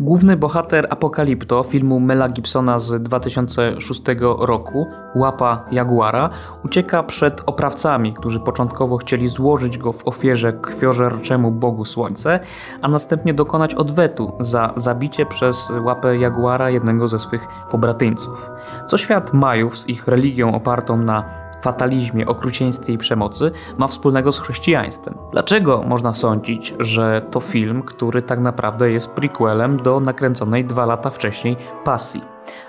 Główny bohater Apokalipto filmu Mela Gibsona z 2006 roku, Łapa Jaguara, ucieka przed oprawcami, którzy początkowo chcieli złożyć go w ofierze krwiożerczemu Bogu Słońce, a następnie dokonać odwetu za zabicie przez łapę Jaguara jednego ze swych pobratyńców. Co świat Majów z ich religią opartą na fatalizmie, okrucieństwie i przemocy ma wspólnego z chrześcijaństwem. Dlaczego można sądzić, że to film, który tak naprawdę jest prequelem do nakręconej dwa lata wcześniej Pasji?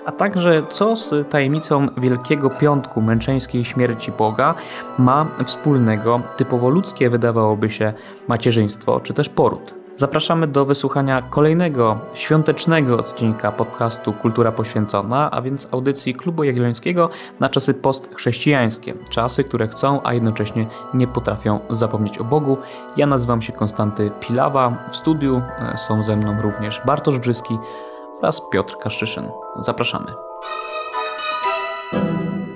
A także co z tajemnicą Wielkiego Piątku męczeńskiej śmierci Boga ma wspólnego typowo ludzkie wydawałoby się macierzyństwo czy też poród? Zapraszamy do wysłuchania kolejnego świątecznego odcinka podcastu Kultura Poświęcona, a więc audycji Klubu Jagiellońskiego na czasy postchrześcijańskie. Czasy, które chcą, a jednocześnie nie potrafią zapomnieć o Bogu. Ja nazywam się Konstanty Pilawa. W studiu e, są ze mną również Bartosz Brzyski oraz Piotr Kaszczyszyn. Zapraszamy.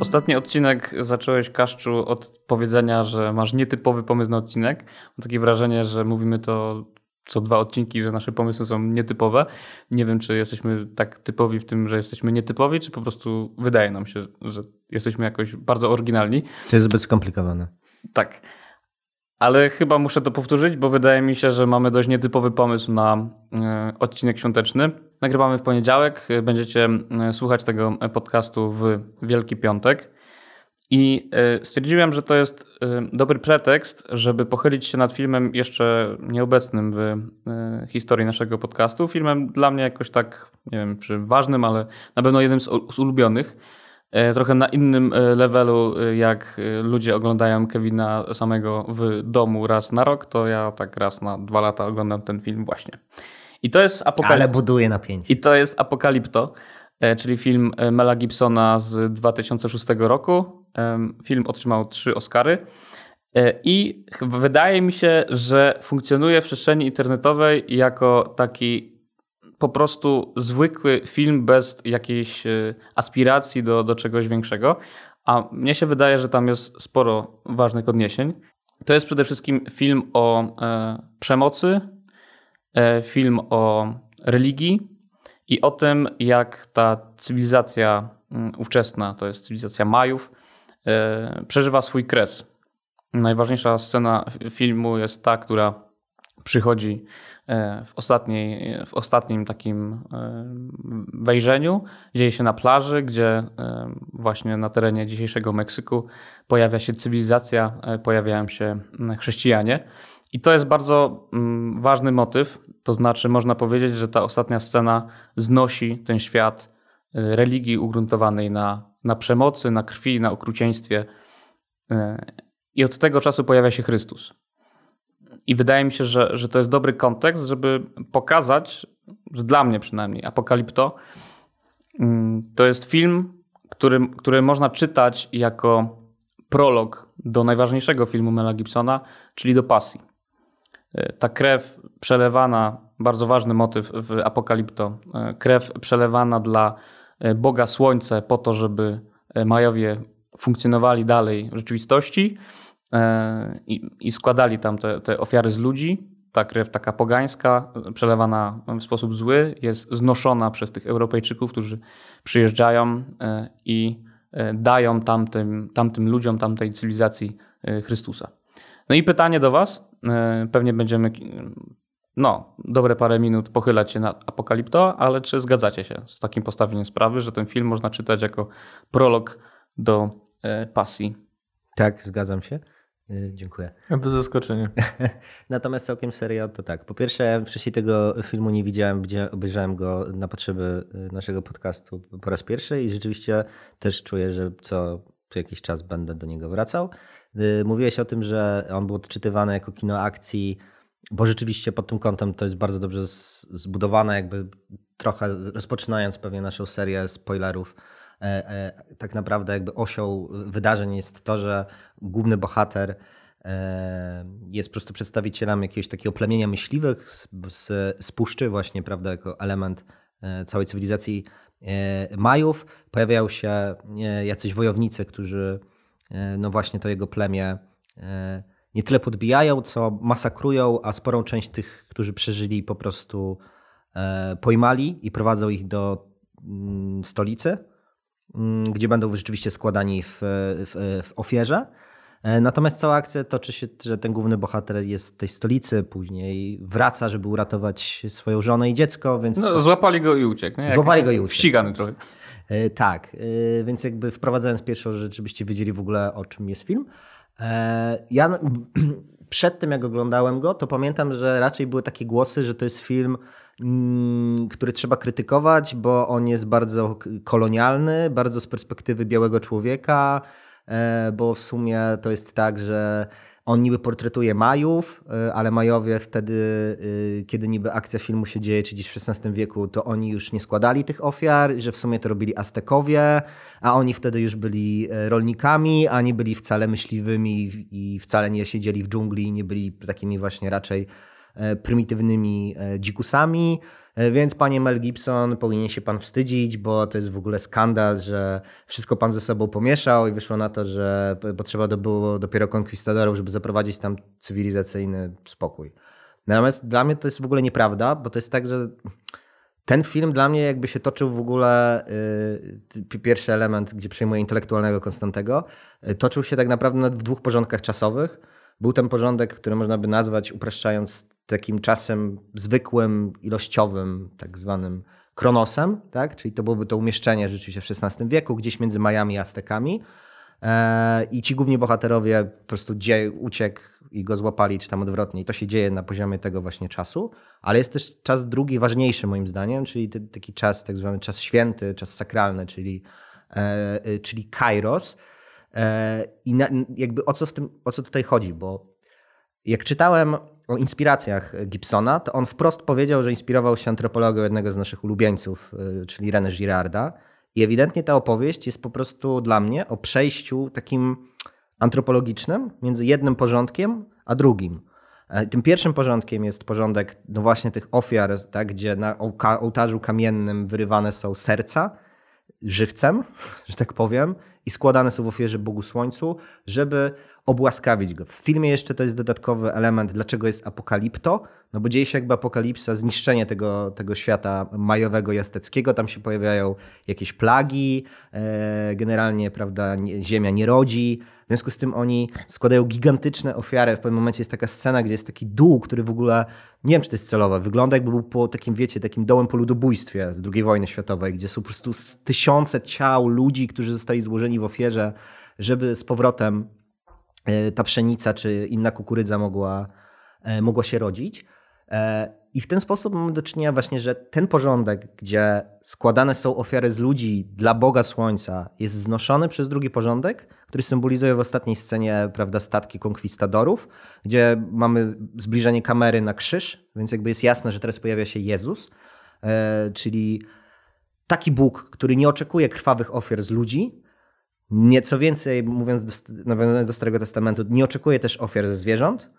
Ostatni odcinek zacząłeś, Kaszczu, od powiedzenia, że masz nietypowy pomysł na odcinek. Mam takie wrażenie, że mówimy to co dwa odcinki, że nasze pomysły są nietypowe. Nie wiem, czy jesteśmy tak typowi w tym, że jesteśmy nietypowi, czy po prostu wydaje nam się, że jesteśmy jakoś bardzo oryginalni. To jest zbyt skomplikowane. Tak. Ale chyba muszę to powtórzyć, bo wydaje mi się, że mamy dość nietypowy pomysł na e, odcinek świąteczny. Nagrywamy w poniedziałek. Będziecie e, słuchać tego podcastu w Wielki Piątek. I e, stwierdziłem, że to jest e, dobry pretekst, żeby pochylić się nad filmem jeszcze nieobecnym w e, historii naszego podcastu. Filmem dla mnie jakoś tak, nie wiem czy ważnym, ale na pewno jednym z ulubionych. Trochę na innym levelu, jak ludzie oglądają Kevina samego w domu raz na rok, to ja tak raz na dwa lata oglądam ten film właśnie. I to jest Apokalipto. Ale buduje napięcie. I to jest Apokalipto, czyli film Mela Gibsona z 2006 roku. Film otrzymał trzy Oscary. E, I wydaje mi się, że funkcjonuje w przestrzeni internetowej jako taki po prostu zwykły film bez jakiejś e, aspiracji do, do czegoś większego. A mnie się wydaje, że tam jest sporo ważnych odniesień. To jest przede wszystkim film o e, przemocy, e, film o religii i o tym, jak ta cywilizacja um, ówczesna, to jest cywilizacja Majów, E, przeżywa swój kres. Najważniejsza scena filmu jest ta, która przychodzi e, w, ostatniej, w ostatnim takim e, wejrzeniu. Dzieje się na plaży, gdzie właśnie na terenie dzisiejszego Meksyku pojawia się cywilizacja, pojawiają się chrześcijanie. I to jest bardzo mm, ważny motyw. To znaczy, można powiedzieć, że ta ostatnia scena znosi ten świat religii ugruntowanej na na przemocy, na krwi, na okrucieństwie. E, I od tego czasu pojawia się Chrystus. I wydaje mi się, że, że to jest dobry kontekst, żeby pokazać, że dla mnie przynajmniej, Apokalipto mm, to jest film, który, który można czytać jako prolog do najważniejszego filmu Mela Gibsona, czyli do Pasji. E, ta krew przelewana, bardzo ważny motyw w Apokalipto, e, krew przelewana dla E, Boga Słońce po to, żeby Majowie funkcjonowali dalej w rzeczywistości i, i składali tam te, te ofiary z ludzi. Ta krew taka pogańska, przelewana w sposób zły, jest znoszona przez tych Europejczyków, którzy przyjeżdżają i dają tamtym, tamtym ludziom, tamtej cywilizacji Chrystusa. No i pytanie do Was. Pewnie będziemy no, dobre parę minut pochylać się nad Apokalipto, ale czy zgadzacie się z takim postawieniem sprawy, że ten film można czytać jako prolog do e, pasji? Tak, zgadzam się. E, dziękuję. A to zaskoczenie. Natomiast całkiem serio to tak. Po pierwsze, wcześniej tego filmu nie widziałem, obejrzałem go na potrzeby e, naszego podcastu po raz pierwszy i rzeczywiście też czuję, że co jakiś czas będę do niego wracał. Mówiłeś o tym, że on był odczytywany jako kino akcji bo rzeczywiście pod tym kątem to jest bardzo dobrze zbudowane, jakby trochę rozpoczynając pewnie naszą serię spoilerów. E, e, tak naprawdę jakby osią wydarzeń jest to, że główny bohater e, jest po prostu przedstawicielem jakiegoś takiego plemienia myśliwych z, z, z puszczy właśnie, prawda, jako element całej cywilizacji Majów. Pojawiają się jacyś wojownicy, którzy no właśnie to jego plemię nie tyle podbijają, co masakrują, a sporą część tych, którzy przeżyli, po prostu pojmali i prowadzą ich do mm, stolicy, mm, gdzie będą rzeczywiście składani w, w, w ofierze. E, natomiast cała akcja toczy się, że ten główny bohater jest w tej stolicy, później wraca, żeby uratować swoją żonę i dziecko, więc... No, złapali go i uciekł. Nie? złapali go i uciekł. Ścigany trochę. E, tak, e, więc jakby wprowadzając pierwszą rzecz, żebyście wiedzieli w ogóle o czym jest film. Ja przed tym jak oglądałem go, to pamiętam, że raczej były takie głosy, że to jest film mm, który trzeba krytykować, bo on jest bardzo kolonialny, bardzo z perspektywy białego człowieka, bo w sumie to jest tak, że on niby portretuje Majów, e, ale Majowie wtedy, e, kiedy niby akcja filmu się dzieje, czy gdzieś w XVI wieku, to oni już nie składali tych ofiar, że w sumie to robili Aztekowie, a oni wtedy już byli rolnikami, a nie byli wcale myśliwymi i wcale nie siedzieli w dżungli, nie byli takimi właśnie raczej prymitywnymi dzikusami. E, więc panie Mel Gibson, powinien się pan wstydzić, bo to jest w ogóle skandal, że wszystko pan ze sobą pomieszał i wyszło na to, że potrzeba było dopiero konkwistadorów, żeby zaprowadzić tam cywilizacyjny spokój. Natomiast dla mnie to jest w ogóle nieprawda, bo to jest tak, że ten film dla mnie jakby się toczył w ogóle, yy, pierwszy element, gdzie przejmuje intelektualnego Konstantego, yy, toczył się tak naprawdę w dwóch porządkach czasowych. Był ten porządek, który można by nazwać, upraszczając takim czasem zwykłym, ilościowym, tak zwanym kronosem, tak? czyli to byłoby to umieszczenie rzeczywiście w XVI wieku, gdzieś między Majami a Aztekami. E, I ci główni bohaterowie po prostu dziej, uciekł i go złapali, czy tam odwrotnie. I to się dzieje na poziomie tego właśnie czasu. Ale jest też czas drugi, ważniejszy moim zdaniem, czyli taki czas, tak zwany czas święty, czas sakralny, czyli, e, e, czyli kairos. I na, jakby o co, w tym, o co tutaj chodzi? Bo jak czytałem o inspiracjach Gibsona, to on wprost powiedział, że inspirował się antropologią jednego z naszych ulubieńców, y, czyli René Girarda. I ewidentnie ta opowieść jest po prostu dla mnie o przejściu takim antropologicznym między jednym porządkiem a drugim. E, tym pierwszym porządkiem jest porządek no właśnie tych ofiar, tak, gdzie na ołtarzu kamiennym wyrywane są serca żywcem, że tak powiem, i składane są w ofierze Bogu Słońcu, żeby obłaskawić go. W filmie jeszcze to jest dodatkowy element, dlaczego jest apokalipto, no bo dzieje się jakby apokalipsa, zniszczenie tego, tego świata majowego i azteckiego, tam się pojawiają jakieś plagi, e, generalnie prawda, ziemia nie rodzi, w związku z tym oni składają gigantyczne ofiary. W pewnym momencie jest taka scena, gdzie jest taki dół, który w ogóle, nie wiem czy to jest celowe, wygląda jakby był po takim, wiecie, takim dołem po ludobójstwie z II wojny światowej, gdzie są po prostu tysiące ciał ludzi, którzy zostali złożeni w ofierze, żeby z powrotem ta pszenica czy inna kukurydza mogła, e, mogła się rodzić. E, I w ten sposób mamy do czynienia właśnie, że ten porządek, gdzie składane są ofiary z ludzi dla Boga Słońca, jest znoszony przez drugi porządek, który symbolizuje w ostatniej scenie prawda, statki konkwistadorów, gdzie mamy zbliżenie kamery na krzyż, więc jakby jest jasne, że teraz pojawia się Jezus, e, czyli taki Bóg, który nie oczekuje krwawych ofiar z ludzi, Nieco więcej, mówiąc do, nawiązując do Starego Testamentu, nie oczekuje też ofiar ze zwierząt,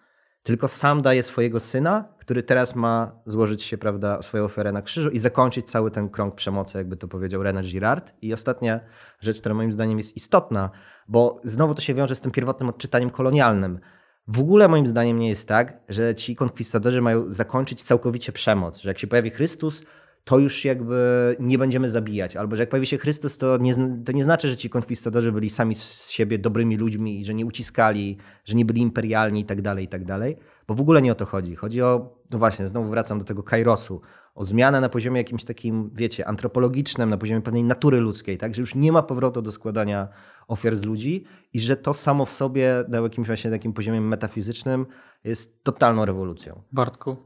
tylko sam daje swojego syna, który teraz ma złożyć się, prawda, swoją ofiarę na krzyżu i zakończyć cały ten krąg przemocy, jakby to powiedział René Girard. I ostatnia rzecz, która moim zdaniem jest istotna, bo znowu to się wiąże z tym pierwotnym odczytaniem kolonialnym. W ogóle moim zdaniem nie jest tak, że ci konkwistadorzy mają zakończyć całkowicie przemoc, że jak się pojawi Chrystus, to już jakby nie będziemy zabijać. Albo że jak pojawi się Chrystus, to nie, to nie znaczy, że ci konkwistadorzy byli sami z siebie dobrymi ludźmi i że nie uciskali, że nie byli imperialni i tak dalej, i tak dalej. Bo w ogóle nie o to chodzi. Chodzi o, no właśnie, znowu wracam do tego kairosu, o zmianę na poziomie jakimś takim, wiecie, antropologicznym, na poziomie pewnej natury ludzkiej, tak? Że już nie ma powrotu do składania ofiar z ludzi i że to samo w sobie na jakimś właśnie takim poziomie metafizycznym jest totalną rewolucją. Bartku,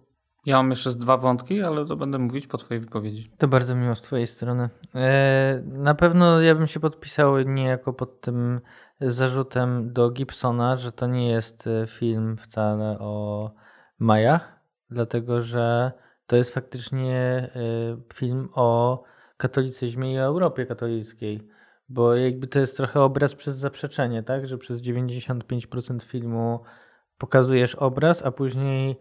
ja mam jeszcze dwa wątki, ale to będę mówić po Twojej wypowiedzi. To bardzo miło z Twojej strony. E, na pewno ja bym się podpisał niejako pod tym zarzutem do Gibsona, że to nie jest e, film wcale o Majach, dlatego że to jest faktycznie e, film o katolicyzmie i Europie katolickiej. Bo jakby to jest trochę obraz przez zaprzeczenie, tak? Że przez 95% filmu pokazujesz obraz, a później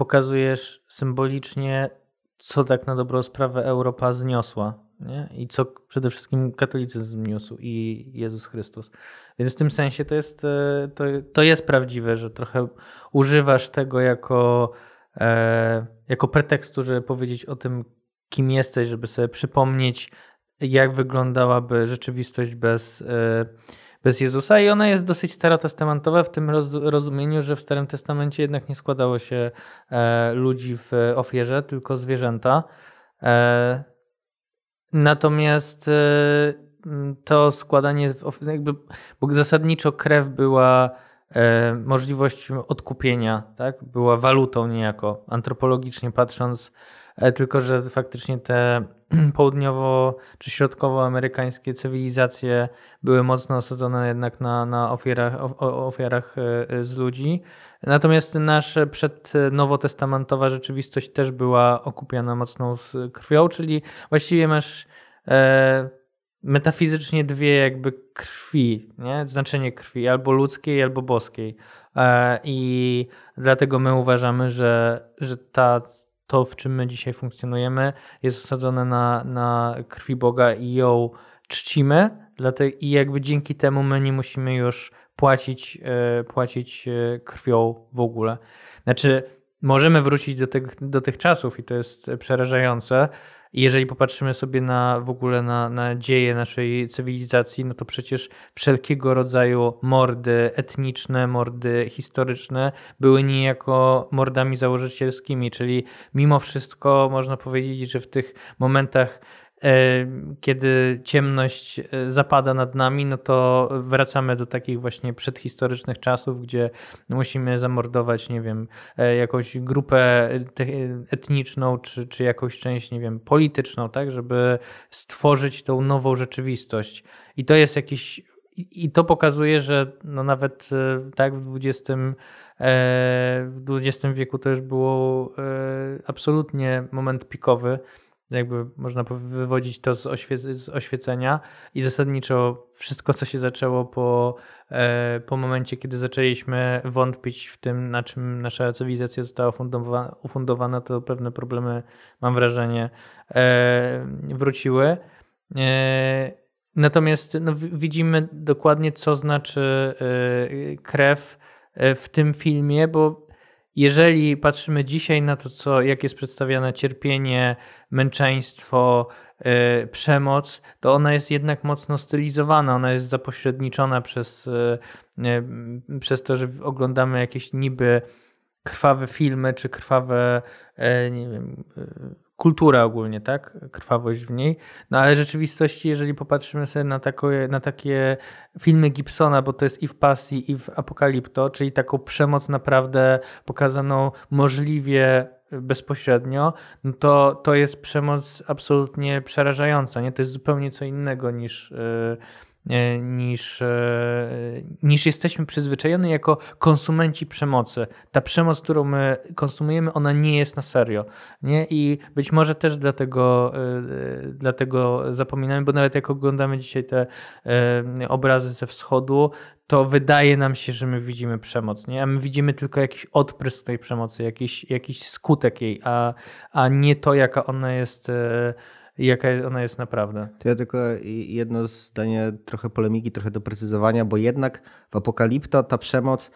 pokazujesz symbolicznie, co tak na dobrą sprawę Europa zniosła nie? i co przede wszystkim katolicyzm zniósł i Jezus Chrystus. Więc w tym sensie to jest, e, to, to jest prawdziwe, że trochę używasz tego jako e, jako pretekstu, żeby powiedzieć o tym, kim jesteś, żeby sobie przypomnieć, jak wyglądałaby rzeczywistość bez, e, bez Jezusa. I ona jest dosyć starotestamentowa w tym rozumieniu, że w Starym Testamencie jednak nie składało się e, ludzi w ofierze, tylko zwierzęta. E, natomiast e, to składanie, jakby, bo zasadniczo krew była możliwością odkupienia, tak? była walutą niejako, antropologicznie patrząc, tylko że faktycznie te południowo czy środkowoamerykańskie cywilizacje były mocno osadzone jednak na, na ofiarach, ofiarach z ludzi. Natomiast nasza przednowotestamentowa rzeczywistość też była okupiana mocną z krwią, czyli właściwie masz e, metafizycznie dwie jakby krwi, nie? znaczenie krwi, albo ludzkiej, albo boskiej. E, I dlatego my uważamy, że, że ta, to, w czym my dzisiaj funkcjonujemy, jest osadzone na, na krwi Boga i ją czcimy. Dlatego, I jakby dzięki temu my nie musimy już płacić, e, płacić e, krwią w ogóle. Znaczy, możemy wrócić do tych, do tych czasów i to jest przerażające. Jeżeli popatrzymy sobie na w ogóle na, na dzieje naszej cywilizacji, no to przecież wszelkiego rodzaju mordy etniczne, mordy historyczne były niejako mordami założycielskimi, czyli mimo wszystko można powiedzieć, że w tych momentach kiedy ciemność e, zapada nad nami, no to wracamy do takich właśnie przedhistorycznych czasów, gdzie musimy zamordować, nie wiem, e, jakąś grupę etniczną, czy, czy jakąś część, nie wiem, polityczną, tak, żeby stworzyć tą nową rzeczywistość. I to jest jakiś i to pokazuje, że no nawet tak w XX, w XX wieku to już było absolutnie moment pikowy jakby można wywodzić to z, oświe z oświecenia i zasadniczo wszystko, co się zaczęło po, e, po momencie, kiedy zaczęliśmy wątpić w tym, na czym nasza cywilizacja została ufundowana, ufundowana to pewne problemy, mam wrażenie, e, wróciły. E, natomiast no, widzimy dokładnie, co znaczy e, krew e, w tym filmie, bo jeżeli patrzymy dzisiaj na to, co, jak jest przedstawiane cierpienie, męczeństwo, yy, przemoc, to ona jest jednak mocno stylizowana, ona jest zapośredniczona przez, yy, przez to, że oglądamy jakieś niby krwawe filmy czy krwawe, yy, nie wiem, kultura ogólnie, tak? Krwawość w niej. No ale w rzeczywistości, jeżeli popatrzymy sobie na, takie, na takie filmy Gibsona, bo to jest i w Pasji, i w Apokalipto, czyli taką przemoc naprawdę pokazaną możliwie bezpośrednio, no to, to jest przemoc absolutnie przerażająca. Nie? To jest zupełnie co innego niż. Yy, niż, e, niż jesteśmy przyzwyczajeni jako konsumenci przemocy. Ta przemoc, którą my konsumujemy, ona nie jest na serio. Nie? I być może też dlatego, e, dlatego zapominamy, bo nawet jak oglądamy dzisiaj te obrazy ze wschodu, to wydaje nam się, że my widzimy przemoc, nie? a my widzimy tylko jakiś odprysk tej przemocy, jakiś, jakiś skutek jej, a, a nie to, jaka ona jest i jaka ona jest naprawdę. To ja tylko jedno zdanie, trochę polemiki, trochę doprecyzowania, bo jednak w Apokalipto ta przemoc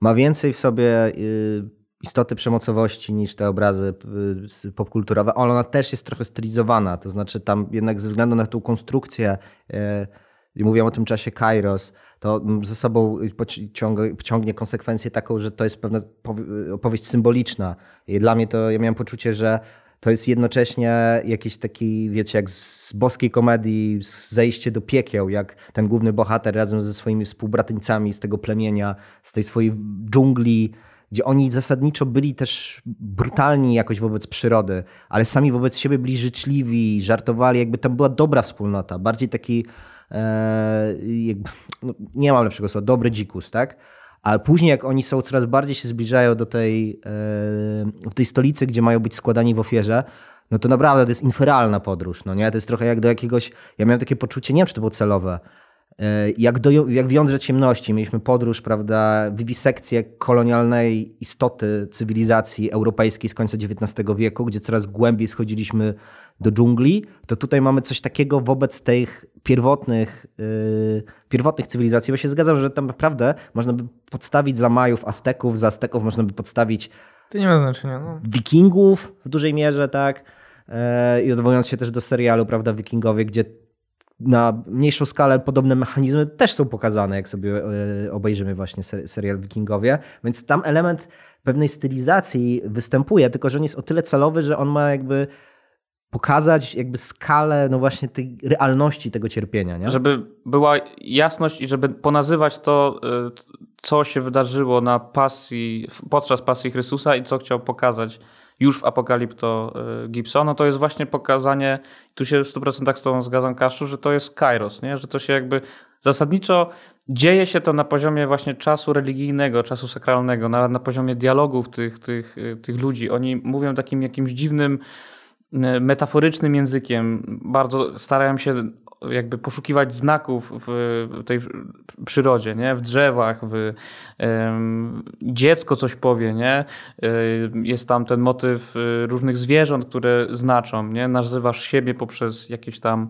ma więcej w sobie y, istoty przemocowości niż te obrazy y, popkulturowe. Ona też jest trochę stylizowana, to znaczy tam jednak ze względu na tą konstrukcję, y, mówiłem o tym czasie Kairos, to ze sobą pociągnie konsekwencję taką, że to jest pewna opowieść symboliczna. I dla mnie to, ja miałem poczucie, że to jest jednocześnie jakiś taki, wiecie, jak z boskiej komedii, zejście do piekieł, jak ten główny bohater razem ze swoimi współbratyńcami z tego plemienia, z tej swojej dżungli, gdzie oni zasadniczo byli też brutalni jakoś wobec przyrody, ale sami wobec siebie byli życzliwi, żartowali, jakby tam była dobra wspólnota, bardziej taki, e, jakby, no, nie mam lepszego słowa, dobry dzikus, tak? Ale później, jak oni są coraz bardziej się zbliżają do tej, do tej stolicy, gdzie mają być składani w ofierze, no to naprawdę to jest inferalna podróż. No nie? To jest trochę jak do jakiegoś. Ja miałem takie poczucie, nie wiem, czy to było celowe, E, jak, do, jak w jądrze ciemności mieliśmy podróż, prawda, wiwisekcję kolonialnej istoty cywilizacji europejskiej z końca XIX wieku, gdzie coraz głębiej schodziliśmy do dżungli, to tutaj mamy coś takiego wobec tych pierwotnych, yy, pierwotnych cywilizacji, bo się zgadzam, że tam naprawdę można by podstawić za Majów Azteków, za Azteków można by podstawić to nie ma znaczenia. No. Wikingów w dużej mierze, tak? E, I odwołując się też do serialu, prawda, Wikingowie, gdzie na mniejszą skalę podobne mechanizmy też są pokazane, jak sobie e, obejrzymy właśnie serial Wikingowie. Więc tam element pewnej stylizacji występuje, tylko że on jest o tyle celowy, że on ma jakby pokazać jakby skalę no właśnie tej realności tego cierpienia. Nie? Żeby była jasność i żeby ponazywać to, y, co się wydarzyło na pasji, podczas pasji Chrystusa i co chciał pokazać już w Apokalipto y, Gibsona, to jest właśnie pokazanie, tu się w 100% z Tobą zgadzam, Kaszu, że to jest kairos, nie? że to się jakby zasadniczo dzieje się to na poziomie właśnie czasu religijnego, czasu sakralnego, na, na poziomie dialogów tych, tych, y, tych ludzi. Oni mówią takim jakimś dziwnym, y, metaforycznym językiem, bardzo starają się jakby poszukiwać znaków w tej przyrodzie, nie? w drzewach, w, dziecko coś powie, nie? jest tam ten motyw y, różnych zwierząt, które znaczą, nie? nazywasz siebie poprzez jakieś tam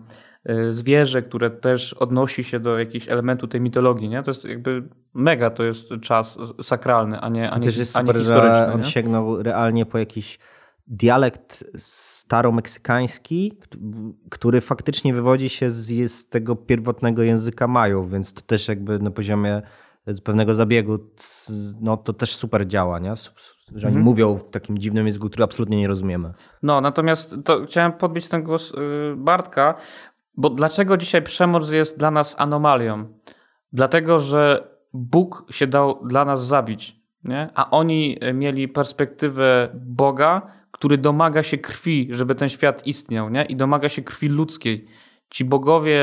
y, zwierzę, które też odnosi się do jakiegoś elementu tej mitologii, nie? To jest jakby mega, to jest czas sakralny, a nie, a nie, jest a nie super, historyczny. on nie? sięgnął realnie po jakiś dialekt staromeksykański, który faktycznie wywodzi się z, z tego pierwotnego języka Majów, więc to też jakby na poziomie pewnego zabiegu, no to też super działa, nie? że oni mhm. mówią w takim dziwnym języku, który absolutnie nie rozumiemy. No, natomiast to chciałem podbić ten głos y, Bartka, bo dlaczego dzisiaj przemoc jest dla nas anomalią? Dlatego, że Bóg się dał dla nas zabić, nie? a oni mieli perspektywę Boga, który domaga się krwi, żeby ten świat istniał, nie? I domaga się krwi ludzkiej. Ci bogowie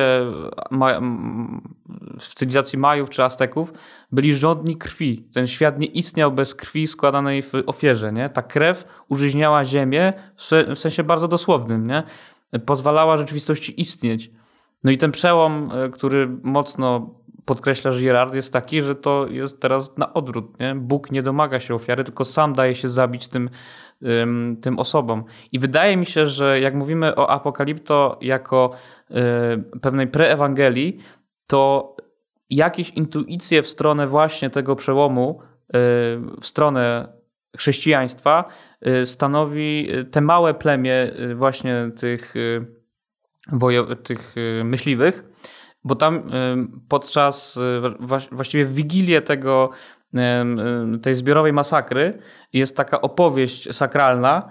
w cywilizacji Majów czy Azteków byli żądni krwi. Ten świat nie istniał bez krwi składanej w ofierze, nie? Ta krew użyźniała ziemię w sensie bardzo dosłownym, nie? Pozwalała rzeczywistości istnieć. No i ten przełom, e, który mocno podkreśla Girard, jest taki, że to jest teraz na odwrót. Nie? Bóg nie domaga się ofiary, tylko sam daje się zabić tym, tym osobom. I wydaje mi się, że jak mówimy o apokalipto jako y, pewnej preewangelii, to jakieś intuicje w stronę właśnie tego przełomu, y, w stronę chrześcijaństwa y, stanowi te małe plemię właśnie tych, tych myśliwych, bo tam podczas właściwie w wigilię tego tej zbiorowej masakry. Jest taka opowieść sakralna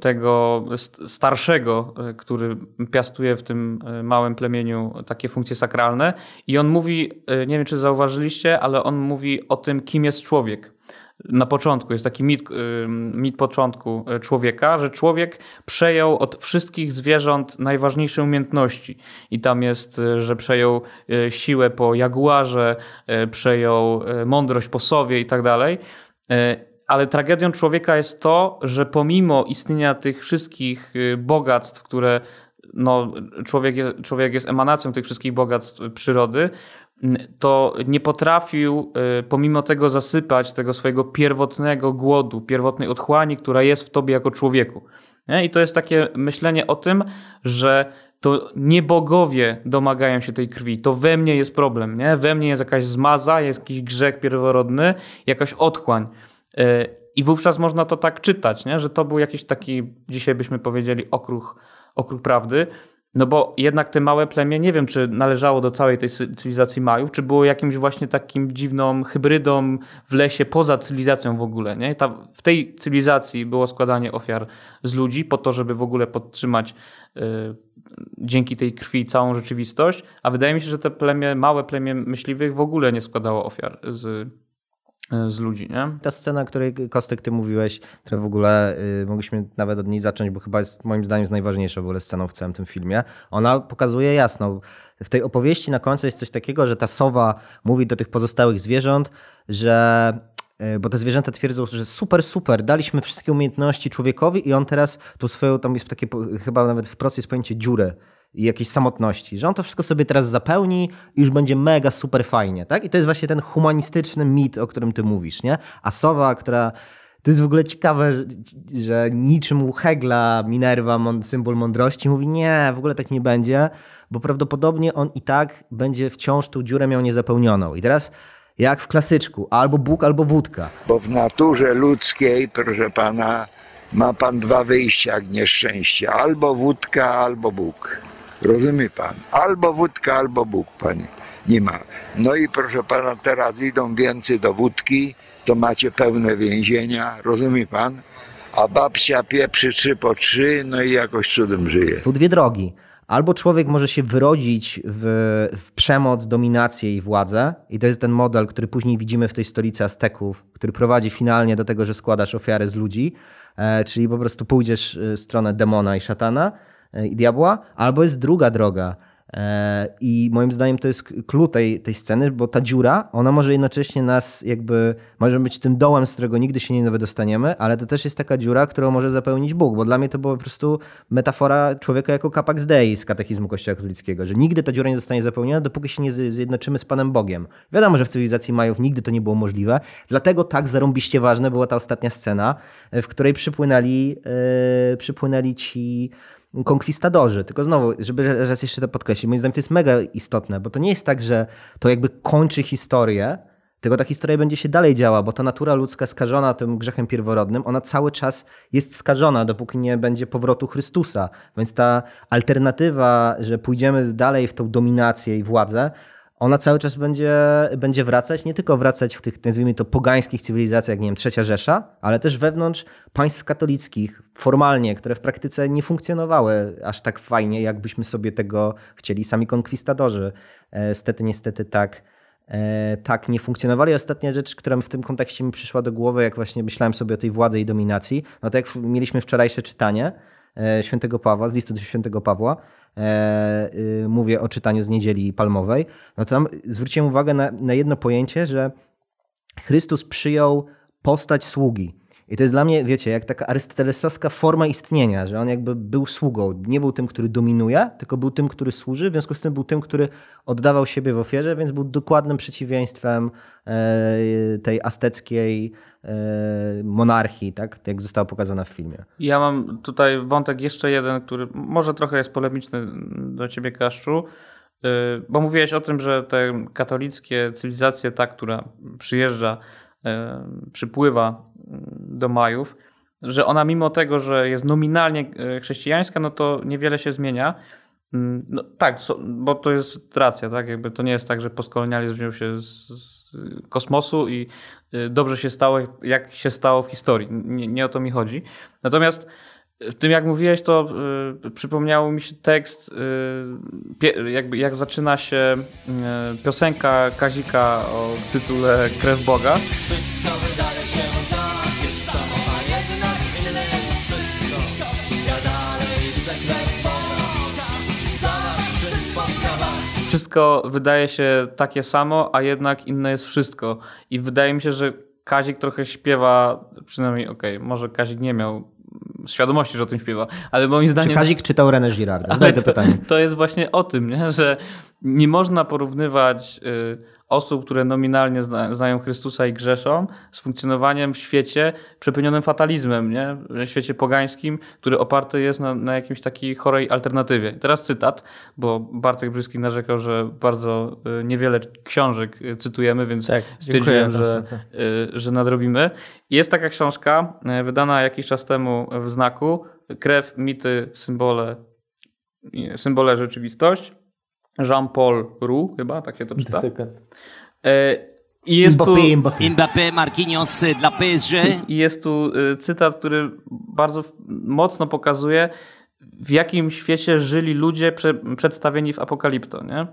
tego starszego, e, który piastuje w tym e, małym plemieniu takie funkcje sakralne. I on mówi, e, nie wiem czy zauważyliście, ale on mówi o tym, kim jest człowiek na początku, jest taki mit, mit początku e, człowieka, że człowiek przejął od wszystkich zwierząt najważniejsze umiejętności. I tam jest, e, że przejął e, siłę po jaguarze, przejął mądrość po sowie i tak dalej. Ale tragedią człowieka jest to, że pomimo istnienia tych wszystkich bogactw, które no, człowiek, człowiek jest emanacją tych wszystkich bogactw przyrody, to nie potrafił y, pomimo tego zasypać tego swojego pierwotnego głodu, pierwotnej otchłani, która jest w tobie jako człowieku. I to jest takie myślenie o tym, że to nie bogowie domagają się tej krwi, to we mnie jest problem, nie? we mnie jest jakaś zmaza, jest jakiś grzech pierworodny, jakaś otchłań. Y, I wówczas można to tak czytać, nie? że to był jakiś taki, dzisiaj byśmy powiedzieli, okruch, okruch prawdy. No bo jednak te małe plemię, nie wiem, czy należało do całej tej cywilizacji Majów, czy było jakimś właśnie takim dziwną hybrydą w lesie poza cywilizacją w ogóle. Nie? Ta, w tej cywilizacji było składanie ofiar z ludzi po to, żeby w ogóle podtrzymać y, dzięki tej krwi całą rzeczywistość, a wydaje mi się, że te plemię, małe plemię myśliwych w ogóle nie składało ofiar z z ludzi, nie? Ta scena, której Kostek ty mówiłeś, która w ogóle y, mogliśmy nawet od niej zacząć, bo chyba jest moim zdaniem jest najważniejsza w ogóle sceną w całym tym filmie. Ona pokazuje jasno, w tej opowieści na końcu jest coś takiego, że ta sowa mówi do tych pozostałych zwierząt, że y, bo te zwierzęta twierdzą, że super, super, daliśmy wszystkie umiejętności człowiekowi i on teraz tą swoją, tam jest takie, chyba nawet wprost jest pojęcie dziurę i jakiejś samotności, że on to wszystko sobie teraz zapełni i już będzie mega super fajnie, tak? I to jest właśnie ten humanistyczny mit, o którym ty mówisz, nie? A sowa, która to jest w ogóle ciekawe, że, że niczym u Hegla Minerva, symbol mądrości, mówi nie, w ogóle tak nie będzie, bo prawdopodobnie on i tak będzie wciąż tą dziurę miał niezapełnioną. I teraz jak w klasyczku, albo Bóg, albo wódka. Bo w naturze ludzkiej, proszę pana, ma pan dwa wyjścia jak nieszczęście. Albo wódka, albo Bóg. Rozumie pan? Albo wódka, albo Bóg, panie. Nie ma. No i proszę pana, teraz idą więcej do wódki, to macie pełne więzienia, rozumie pan? A babcia pieprzy trzy po trzy, no i jakoś cudem żyje. Są dwie drogi. Albo człowiek może się wyrodzić w, w, przemoc, dominację i władzę, i to jest ten model, który później widzimy w tej stolicy Azteków, który prowadzi finalnie do tego, że składasz ofiary z ludzi, e, czyli po prostu pójdziesz w stronę demona i szatana e, i diabła, albo jest druga droga, E, I moim zdaniem to jest klucz tej, tej sceny, bo ta dziura, ona może jednocześnie nas jakby, może być tym dołem, z którego nigdy się nie wydostaniemy, ale to też jest taka dziura, którą może zapełnić Bóg, bo dla mnie to była po prostu metafora człowieka jako capax dei z katechizmu Kościoła katolickiego, że nigdy ta dziura nie zostanie zapełniona, dopóki się nie zjednoczymy z Panem Bogiem. Wiadomo, że w cywilizacji Majów nigdy to nie było możliwe, dlatego tak zarąbiście ważne była ta ostatnia scena, w której przypłynęli, yy, przypłynęli ci konkwistadorzy. Tylko znowu, żeby raz jeszcze to podkreślić, moim zdaniem to jest mega istotne, bo to nie jest tak, że to jakby kończy historię, tylko ta historia będzie się dalej działa, bo ta natura ludzka skażona tym grzechem pierworodnym, ona cały czas jest skażona, dopóki nie będzie powrotu Chrystusa. Więc ta alternatywa, że pójdziemy dalej w tą dominację i władzę, ona cały czas będzie, będzie wracać, nie tylko wracać w tych, nazwijmy to, pogańskich cywilizacjach, jak nie wiem, Trzecia Rzesza, ale też wewnątrz państw katolickich, formalnie, które w praktyce nie funkcjonowały aż tak fajnie, jakbyśmy sobie tego chcieli. Sami konkwistadorzy e, stety, niestety tak, e, tak nie funkcjonowali. Ostatnia rzecz, która w tym kontekście mi przyszła do głowy, jak właśnie myślałem sobie o tej władzy i dominacji, no to jak mieliśmy wczorajsze czytanie e, świętego Pawła, z listu do świętego Pawła, mówię o czytaniu z niedzieli palmowej, no to tam zwróciłem uwagę na, na jedno pojęcie, że Chrystus przyjął postać sługi. I to jest dla mnie, wiecie, jak taka arystotelesowska forma istnienia, że on jakby był sługą. Nie był tym, który dominuje, tylko był tym, który służy, w związku z tym był tym, który oddawał siebie w ofierze, więc był dokładnym przeciwieństwem e, tej azteckiej e, monarchii, tak jak została pokazana w filmie. Ja mam tutaj wątek jeszcze jeden, który może trochę jest polemiczny do ciebie, Kaszczu, e, bo mówiłeś o tym, że te katolickie cywilizacje, ta, która przyjeżdża, przypływa do Majów, że ona mimo tego, że jest nominalnie e, chrześcijańska, no to niewiele się zmienia. Mm, no, tak, bo to jest racja, tak? Jakby to nie jest tak, że postkolonializm wziął się z, kosmosu i e, dobrze się stało, jak się stało w historii. Nie, nie o to mi chodzi. Natomiast w tym, jak mówiłeś, to y, przypomniał mi się tekst, y, jakby jak zaczyna się y, piosenka Kazika o tytule Krew Boga. Wszystko wydaje wszystko wydaje się takie samo, a jednak inne jest wszystko. I wydaje mi się, że Kazik trochę śpiewa, przynajmniej okej, okay, może Kazik nie miał świadomości, że o tym śpiewa, ale moim zdaniem... Czy Kazik czytał René Girarda? Zadaj to, pytanie. To jest właśnie o tym, nie? że nie można porównywać... Y, osób, które nominalnie zna, znają Chrystusa i grzeszą, z funkcjonowaniem w świecie przepełnionym fatalizmem, nie? w świecie pogańskim, który oparty jest na, na jakiejś takiej chorej alternatywie. Teraz cytat, bo Bartek Brzyski narzekał, że bardzo y, niewiele książek y, cytujemy, więc tak, stwierdziłem, że, y, że nadrobimy. Jest taka książka, wydana jakiś czas temu w znaku Krew, mity, symbole, symbole rzeczywistość Jean-Paul Roux, chyba, tak się to czyta. E, I jest Mbappé, tu Mbappé. Mbappé, Marquinhos dla PSG. I jest tu e, cytat, który bardzo mocno pokazuje, w jakim świecie żyli ludzie prze, przedstawieni w Apokalipto, nie?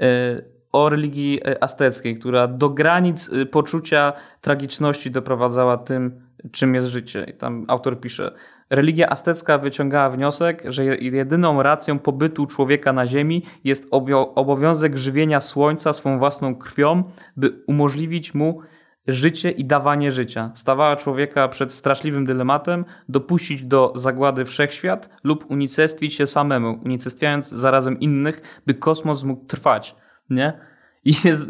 E, o religii azteckiej, która do granic poczucia tragiczności doprowadzała tym, czym jest życie. I tam autor pisze, Religia aztecka wyciągała wniosek, że jedyną racją pobytu człowieka na Ziemi jest obowiązek żywienia słońca swą własną krwią, by umożliwić mu życie i dawanie życia. Stawała człowieka przed straszliwym dylematem dopuścić do zagłady wszechświat lub unicestwić się samemu, unicestwiając zarazem innych, by kosmos mógł trwać. Nie? I jest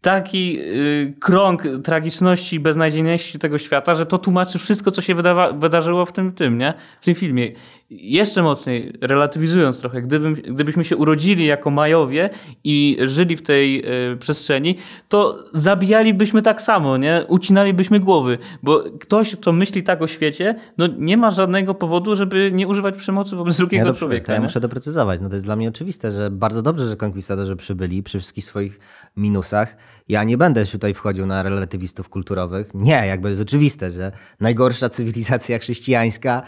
taki y, krąg tragiczności, beznadziejności tego świata, że to tłumaczy wszystko, co się wydarzyło w tym, tym, nie? w tym filmie. Jeszcze mocniej, relatywizując trochę, gdybym, gdybyśmy się urodzili jako Majowie i żyli w tej y, przestrzeni, to zabijalibyśmy tak samo, nie? ucinalibyśmy głowy, bo ktoś, kto myśli tak o świecie, no nie ma żadnego powodu, żeby nie używać przemocy wobec drugiego ja człowieka. To ja nie? muszę doprecyzować. No to jest dla mnie oczywiste, że bardzo dobrze, że konkwistadorzy przybyli przy wszystkich swoich minusach. Ja nie będę tutaj wchodził na relatywistów kulturowych. Nie, jakby jest oczywiste, że najgorsza cywilizacja chrześcijańska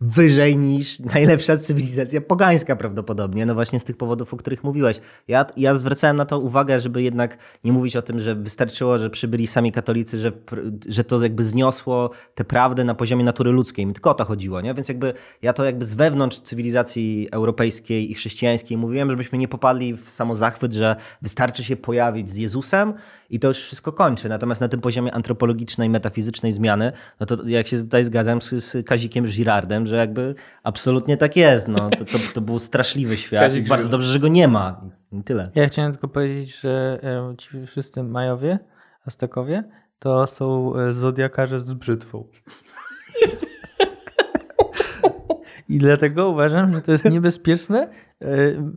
wyżej niż najlepsza cywilizacja pogańska prawdopodobnie, no właśnie z tych powodów, o których mówiłeś. Ja, ja zwracałem na to uwagę, żeby jednak nie mówić o tym, że wystarczyło, że przybyli sami katolicy, że, że to jakby zniosło te prawdy na poziomie natury ludzkiej. Mi tylko o to chodziło, nie? Więc jakby ja to jakby z wewnątrz cywilizacji europejskiej i chrześcijańskiej mówiłem, żebyśmy nie popadli w samozachwyt, że wystarczy się pojawić z Jezusem i to już wszystko kończy. Natomiast na tym poziomie antropologicznej, metafizycznej zmiany, no to jak się tutaj zgadzam z, z Kazikiem Girardem, że jakby absolutnie tak jest. No, to, to, to był straszliwy świat i bardzo dobrze, że go nie ma. I tyle. Ja chciałem tylko powiedzieć, że e, ci wszyscy Majowie, Aztekowie, to są e, zodiakarze z brzytwą. I dlatego uważam, że to jest niebezpieczne, e,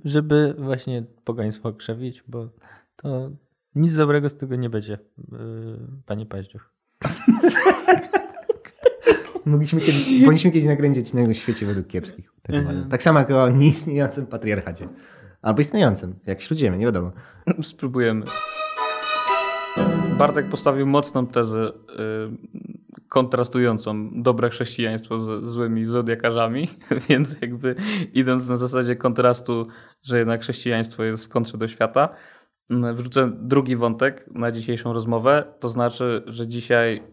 żeby właśnie pogaństwo krzewić, bo to nic dobrego z tego nie będzie, panie Paździuch. Mogliśmy kiedyś, powinniśmy kiedyś nakręcić na świecie według kiepskich. Tak, samo jak o nieistniejącym patriarchacie. Albo istniejącym, jak śródziemie, nie wiadomo. Spróbujemy. Bartek postawił mocną tezę y, kontrastującą dobre chrześcijaństwo z złymi zodiakarzami, więc jakby idąc na zasadzie kontrastu, że jednak chrześcijaństwo jest w kontrze do świata, wrzucę drugi wątek na dzisiejszą rozmowę, to znaczy, że dzisiaj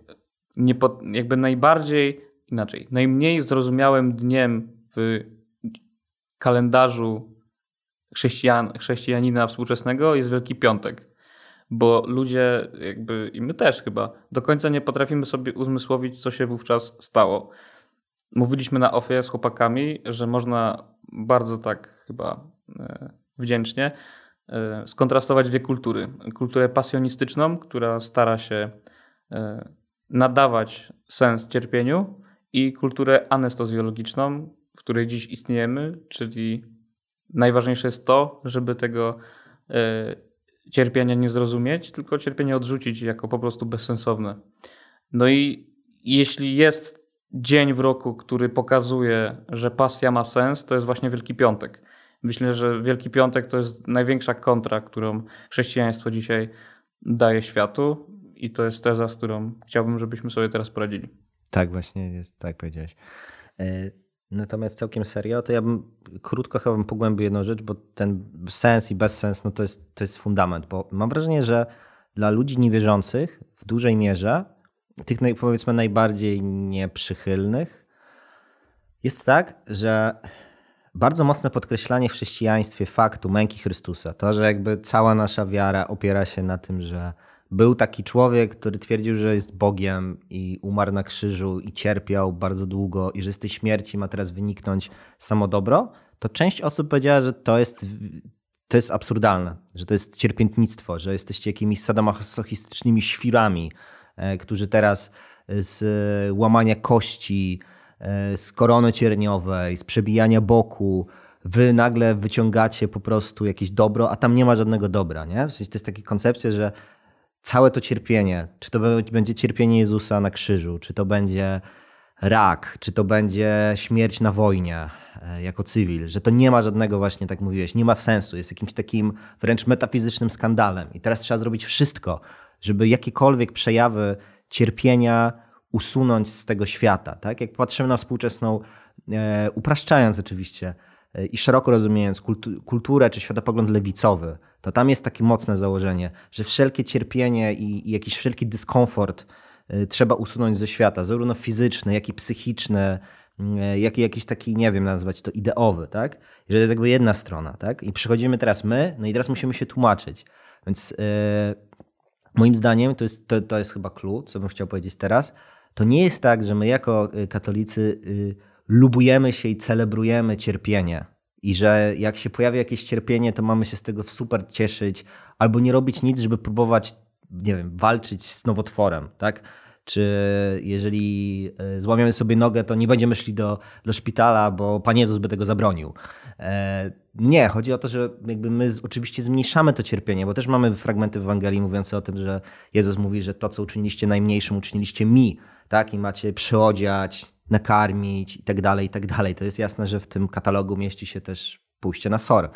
nie po, jakby najbardziej, inaczej, najmniej zrozumiałym dniem w kalendarzu chrześcijan, chrześcijanina współczesnego jest Wielki Piątek. Bo ludzie, jakby i my też chyba, do końca nie potrafimy sobie uzmysłowić, co się wówczas stało. Mówiliśmy na ofie z chłopakami, że można bardzo tak chyba e, wdzięcznie e, skontrastować dwie kultury. Kulturę pasjonistyczną, która stara się e, nadawać sens cierpieniu i kulturę anestezjologiczną, w której dziś istniejemy, czyli najważniejsze jest to, żeby tego e, cierpienia nie zrozumieć, tylko cierpienie odrzucić jako po prostu bezsensowne. No i jeśli jest dzień w roku, który pokazuje, że pasja ma sens, to jest właśnie Wielki Piątek. Myślę, że Wielki Piątek to jest największa kontra, którą chrześcijaństwo dzisiaj daje światu i to jest teza, z którą chciałbym, żebyśmy sobie teraz poradzili. Tak, właśnie jest, tak powiedziałeś. E, Natomiast całkiem serio, to ja bym krótko chyba pogłębił jedną rzecz, bo ten sens i bezsens no to, jest, to jest fundament, bo mam wrażenie, że dla ludzi niewierzących w dużej mierze, tych powiedzmy najbardziej nieprzychylnych, jest tak, że bardzo mocne podkreślanie w chrześcijaństwie faktu męki Chrystusa, to, że jakby cała nasza wiara opiera się na tym, że był taki człowiek, który twierdził, że jest Bogiem i umarł na krzyżu i cierpiał bardzo długo i że z tej śmierci ma teraz wyniknąć samo dobro, to część osób powiedziała, że to jest, to jest absurdalne, że to jest cierpiętnictwo, że jesteście jakimiś sadomasochistycznymi świrami, e, którzy teraz z łamania kości, e, z korony cierniowej, z przebijania boku, wy nagle wyciągacie po prostu jakieś dobro, a tam nie ma żadnego dobra. Nie? W sensie to jest taka koncepcja, że całe to cierpienie, czy to będzie cierpienie Jezusa na krzyżu, czy to będzie rak, czy to będzie śmierć na wojnie e, jako cywil, że to nie ma żadnego właśnie, tak mówiłeś, nie ma sensu, jest jakimś takim wręcz metafizycznym skandalem. I teraz trzeba zrobić wszystko, żeby jakiekolwiek przejawy cierpienia usunąć z tego świata. Tak? Jak patrzymy na współczesną, e, upraszczając oczywiście, i szeroko rozumiejąc kulturę czy światopogląd lewicowy, to tam jest takie mocne założenie, że wszelkie cierpienie i, i jakiś wszelki dyskomfort y, trzeba usunąć ze świata, zarówno fizyczny, jak i psychiczny, y, jak i jakiś taki, nie wiem, nazwać to ideowy, tak? I że to jest jakby jedna strona, tak? I przychodzimy teraz my, no i teraz musimy się tłumaczyć. Więc yy, moim zdaniem, to jest, to, to jest chyba clue, co bym chciał powiedzieć teraz, to nie jest tak, że my jako y, katolicy y, lubujemy się i celebrujemy cierpienie. I że jak się pojawia jakieś cierpienie, to mamy się z tego super cieszyć, albo nie robić nic, żeby próbować, nie wiem, walczyć z nowotworem, tak? Czy jeżeli y, złamiemy sobie nogę, to nie będziemy szli do, do szpitala, bo Pan Jezus by tego zabronił. E, nie, chodzi o to, że jakby my oczywiście zmniejszamy to cierpienie, bo też mamy fragmenty w Ewangelii mówiące o tym, że Jezus mówi, że to, co uczyniliście najmniejszym, uczyniliście mi, tak? I macie przyodziać, nakarmić i tak dalej, i tak dalej. To jest jasne, że w tym katalogu mieści się też pójście na SOR.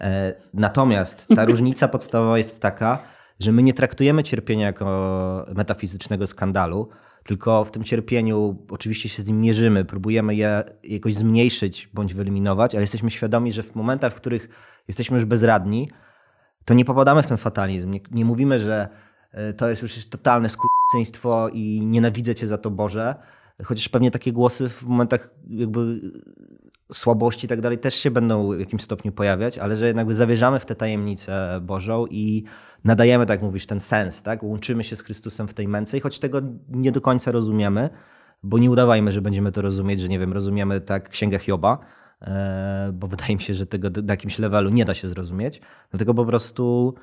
E, natomiast ta różnica podstawowa jest taka, że my nie traktujemy cierpienia jako metafizycznego skandalu, tylko w tym cierpieniu oczywiście się z nim mierzymy, próbujemy je jakoś zmniejszyć bądź wyeliminować, ale jesteśmy świadomi, że w momentach, w których jesteśmy już bezradni, to nie popadamy w ten fatalizm. Nie, nie mówimy, że e, to jest już totalne skurczyństwo i nienawidzę cię za to Boże, chociaż pewnie takie głosy w momentach jakby słabości i tak dalej też się będą w jakimś stopniu pojawiać, ale że jednak zawierzamy w tę tajemnicę Bożą i nadajemy, tak mówisz, ten sens, tak? Łączymy się z Chrystusem w tej męce i choć tego nie do końca rozumiemy, bo nie udawajmy, że będziemy to rozumieć, że nie wiem, rozumiemy tak Księgę Hioba, e, bo wydaje mi się, że tego na jakimś levelu nie da się zrozumieć, dlatego po prostu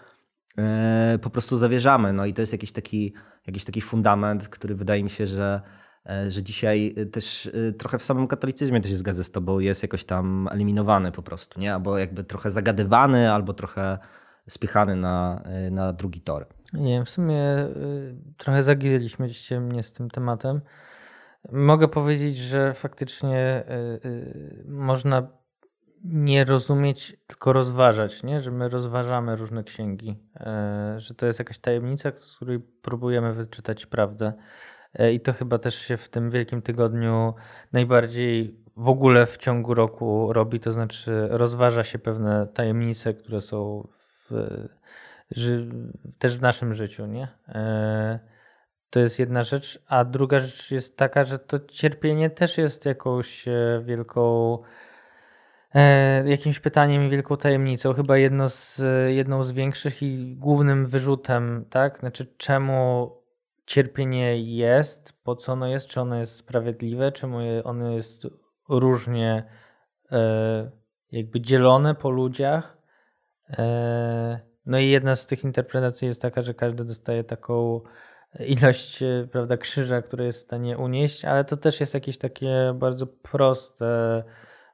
e, po prostu zawierzamy. No i to jest jakiś taki, jakiś taki fundament, który wydaje mi się, że że dzisiaj e, też e, trochę w samym katolicyzmie, to się zgadzam z tobą, jest jakoś tam eliminowany po prostu, nie? Albo jakby trochę zagadywany, albo trochę spychany na, na drugi tor. Nie wiem, w sumie trochę zagieriliśmy dzisiaj mnie z tym tematem. Mogę powiedzieć, że faktycznie można nie rozumieć, tylko rozważać, nie? że my rozważamy różne księgi, że to jest jakaś tajemnica, z której próbujemy wyczytać prawdę. E, I to chyba też się w tym Wielkim Tygodniu najbardziej w ogóle w ciągu roku robi, to znaczy rozważa się pewne tajemnice, które są w, też w naszym życiu, nie? E, to jest jedna rzecz, a druga rzecz jest taka, że to cierpienie też jest jakąś e, wielką jakimś pytaniem i wielką tajemnicą, chyba jedno z, jedną z większych i głównym wyrzutem, tak? Znaczy czemu cierpienie jest, po co ono jest, czy ono jest sprawiedliwe, czy ono jest różnie e, jakby dzielone po ludziach. E, no i jedna z tych interpretacji jest taka, że każdy dostaje taką ilość e, prawda, krzyża, który jest w stanie unieść, ale to też jest jakieś takie bardzo proste,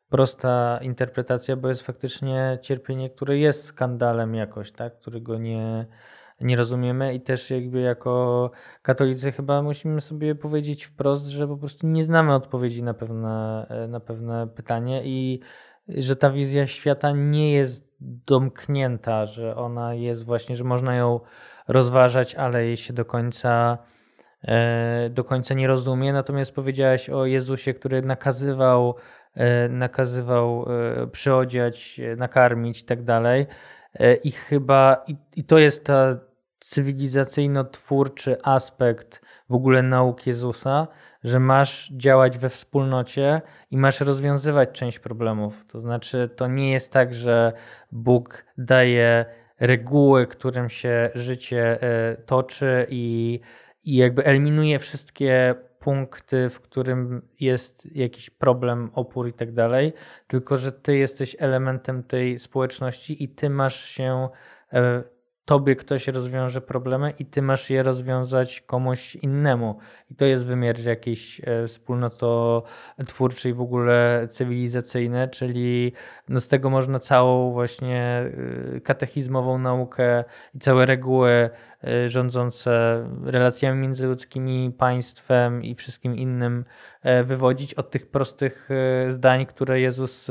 prosta interpretacja, bo jest faktycznie cierpienie, które jest skandalem jakoś, tak, którego nie, nie rozumiemy i też jakby jako katolicy chyba musimy sobie powiedzieć wprost, że po prostu nie znamy odpowiedzi na pewne, na pewne pytanie i że ta wizja świata nie jest domknięta, że ona jest właśnie, że można ją rozważać, ale jej się do końca e, do końca nie rozumie. Natomiast powiedziałeś o Jezusie, który nakazywał e, nakazywał e, przyodziać, nakarmić i tak dalej. I chyba, i, i to jest ta cywilizacyjno-twórczy aspekt w ogóle nauk Jezusa, że masz działać we wspólnocie i masz rozwiązywać część problemów. To znaczy, to nie jest tak, że Bóg daje reguły, którym się życie e, toczy i, i jakby eliminuje wszystkie punkty, w którym jest jakiś problem, opór i tak dalej, tylko że ty jesteś elementem tej społeczności i ty masz się e, tobie ktoś rozwiąże problemy i ty masz je rozwiązać komuś innemu. I to jest wymiar jakiejś e, wspólnototwórczej, w ogóle cywilizacyjny, czyli no z tego można całą właśnie e, katechizmową naukę i całe reguły rządzące relacjami międzyludzkimi, państwem i wszystkim innym wywodzić od tych prostych zdań, które Jezus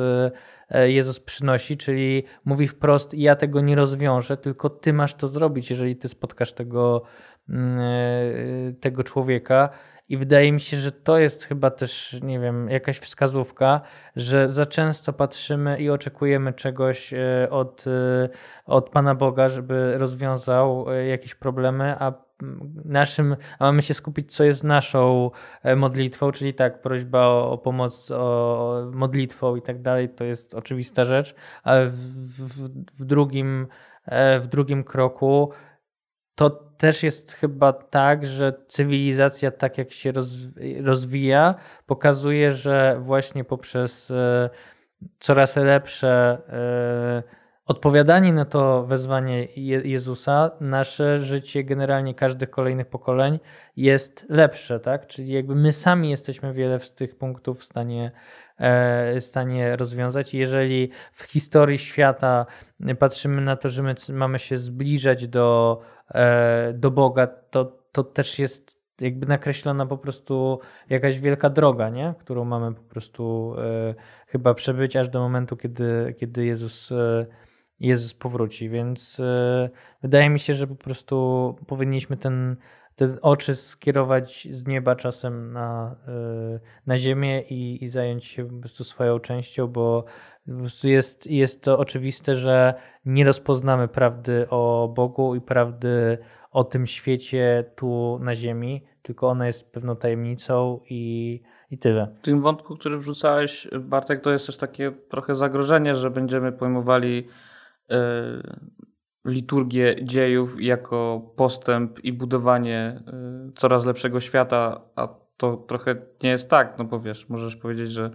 E, Jezus przynosi, czyli mówi wprost: Ja tego nie rozwiążę, tylko ty masz to zrobić, jeżeli ty spotkasz tego, mm, e, tego człowieka. I wydaje mi się, że to jest chyba też, nie wiem, jakaś wskazówka, że za często patrzymy i oczekujemy czegoś e, od, od Pana Boga, żeby rozwiązał jakieś problemy, a naszym, a mamy się skupić, co jest naszą e, modlitwą, czyli tak, prośba o, o pomoc o modlitwą i tak dalej, to jest oczywista rzecz, ale w, w, w drugim, e, w drugim kroku to też jest chyba tak, że cywilizacja, tak jak się rozwija, pokazuje, że właśnie poprzez e, coraz lepsze e, odpowiadanie na to wezwanie Jezusa, nasze życie, generalnie każdych kolejnych pokoleń jest lepsze, tak? Czyli jakby my sami jesteśmy wiele z tych punktów w stanie, e, w stanie rozwiązać. Jeżeli w historii świata patrzymy na to, że my mamy się zbliżać do, do Boga, to, to też jest jakby nakreślona po prostu jakaś wielka droga, nie? którą mamy po prostu e, chyba przebyć aż do momentu, kiedy, kiedy Jezus Jezus powróci, więc e, wydaje mi się, że po prostu powinniśmy ten, te oczy skierować z nieba czasem na, e, na ziemię i, i zająć się po prostu swoją częścią, bo po prostu jest, jest to oczywiste, że nie rozpoznamy prawdy o Bogu i prawdy o tym świecie tu na ziemi, tylko ona jest pewną tajemnicą i, i tyle. W tym wątku, który wrzucałeś, Bartek, to jest też takie trochę zagrożenie, że będziemy pojmowali E, liturgię dziejów jako postęp i budowanie e, coraz lepszego świata, a to trochę nie jest tak, no bo wiesz, możesz powiedzieć, że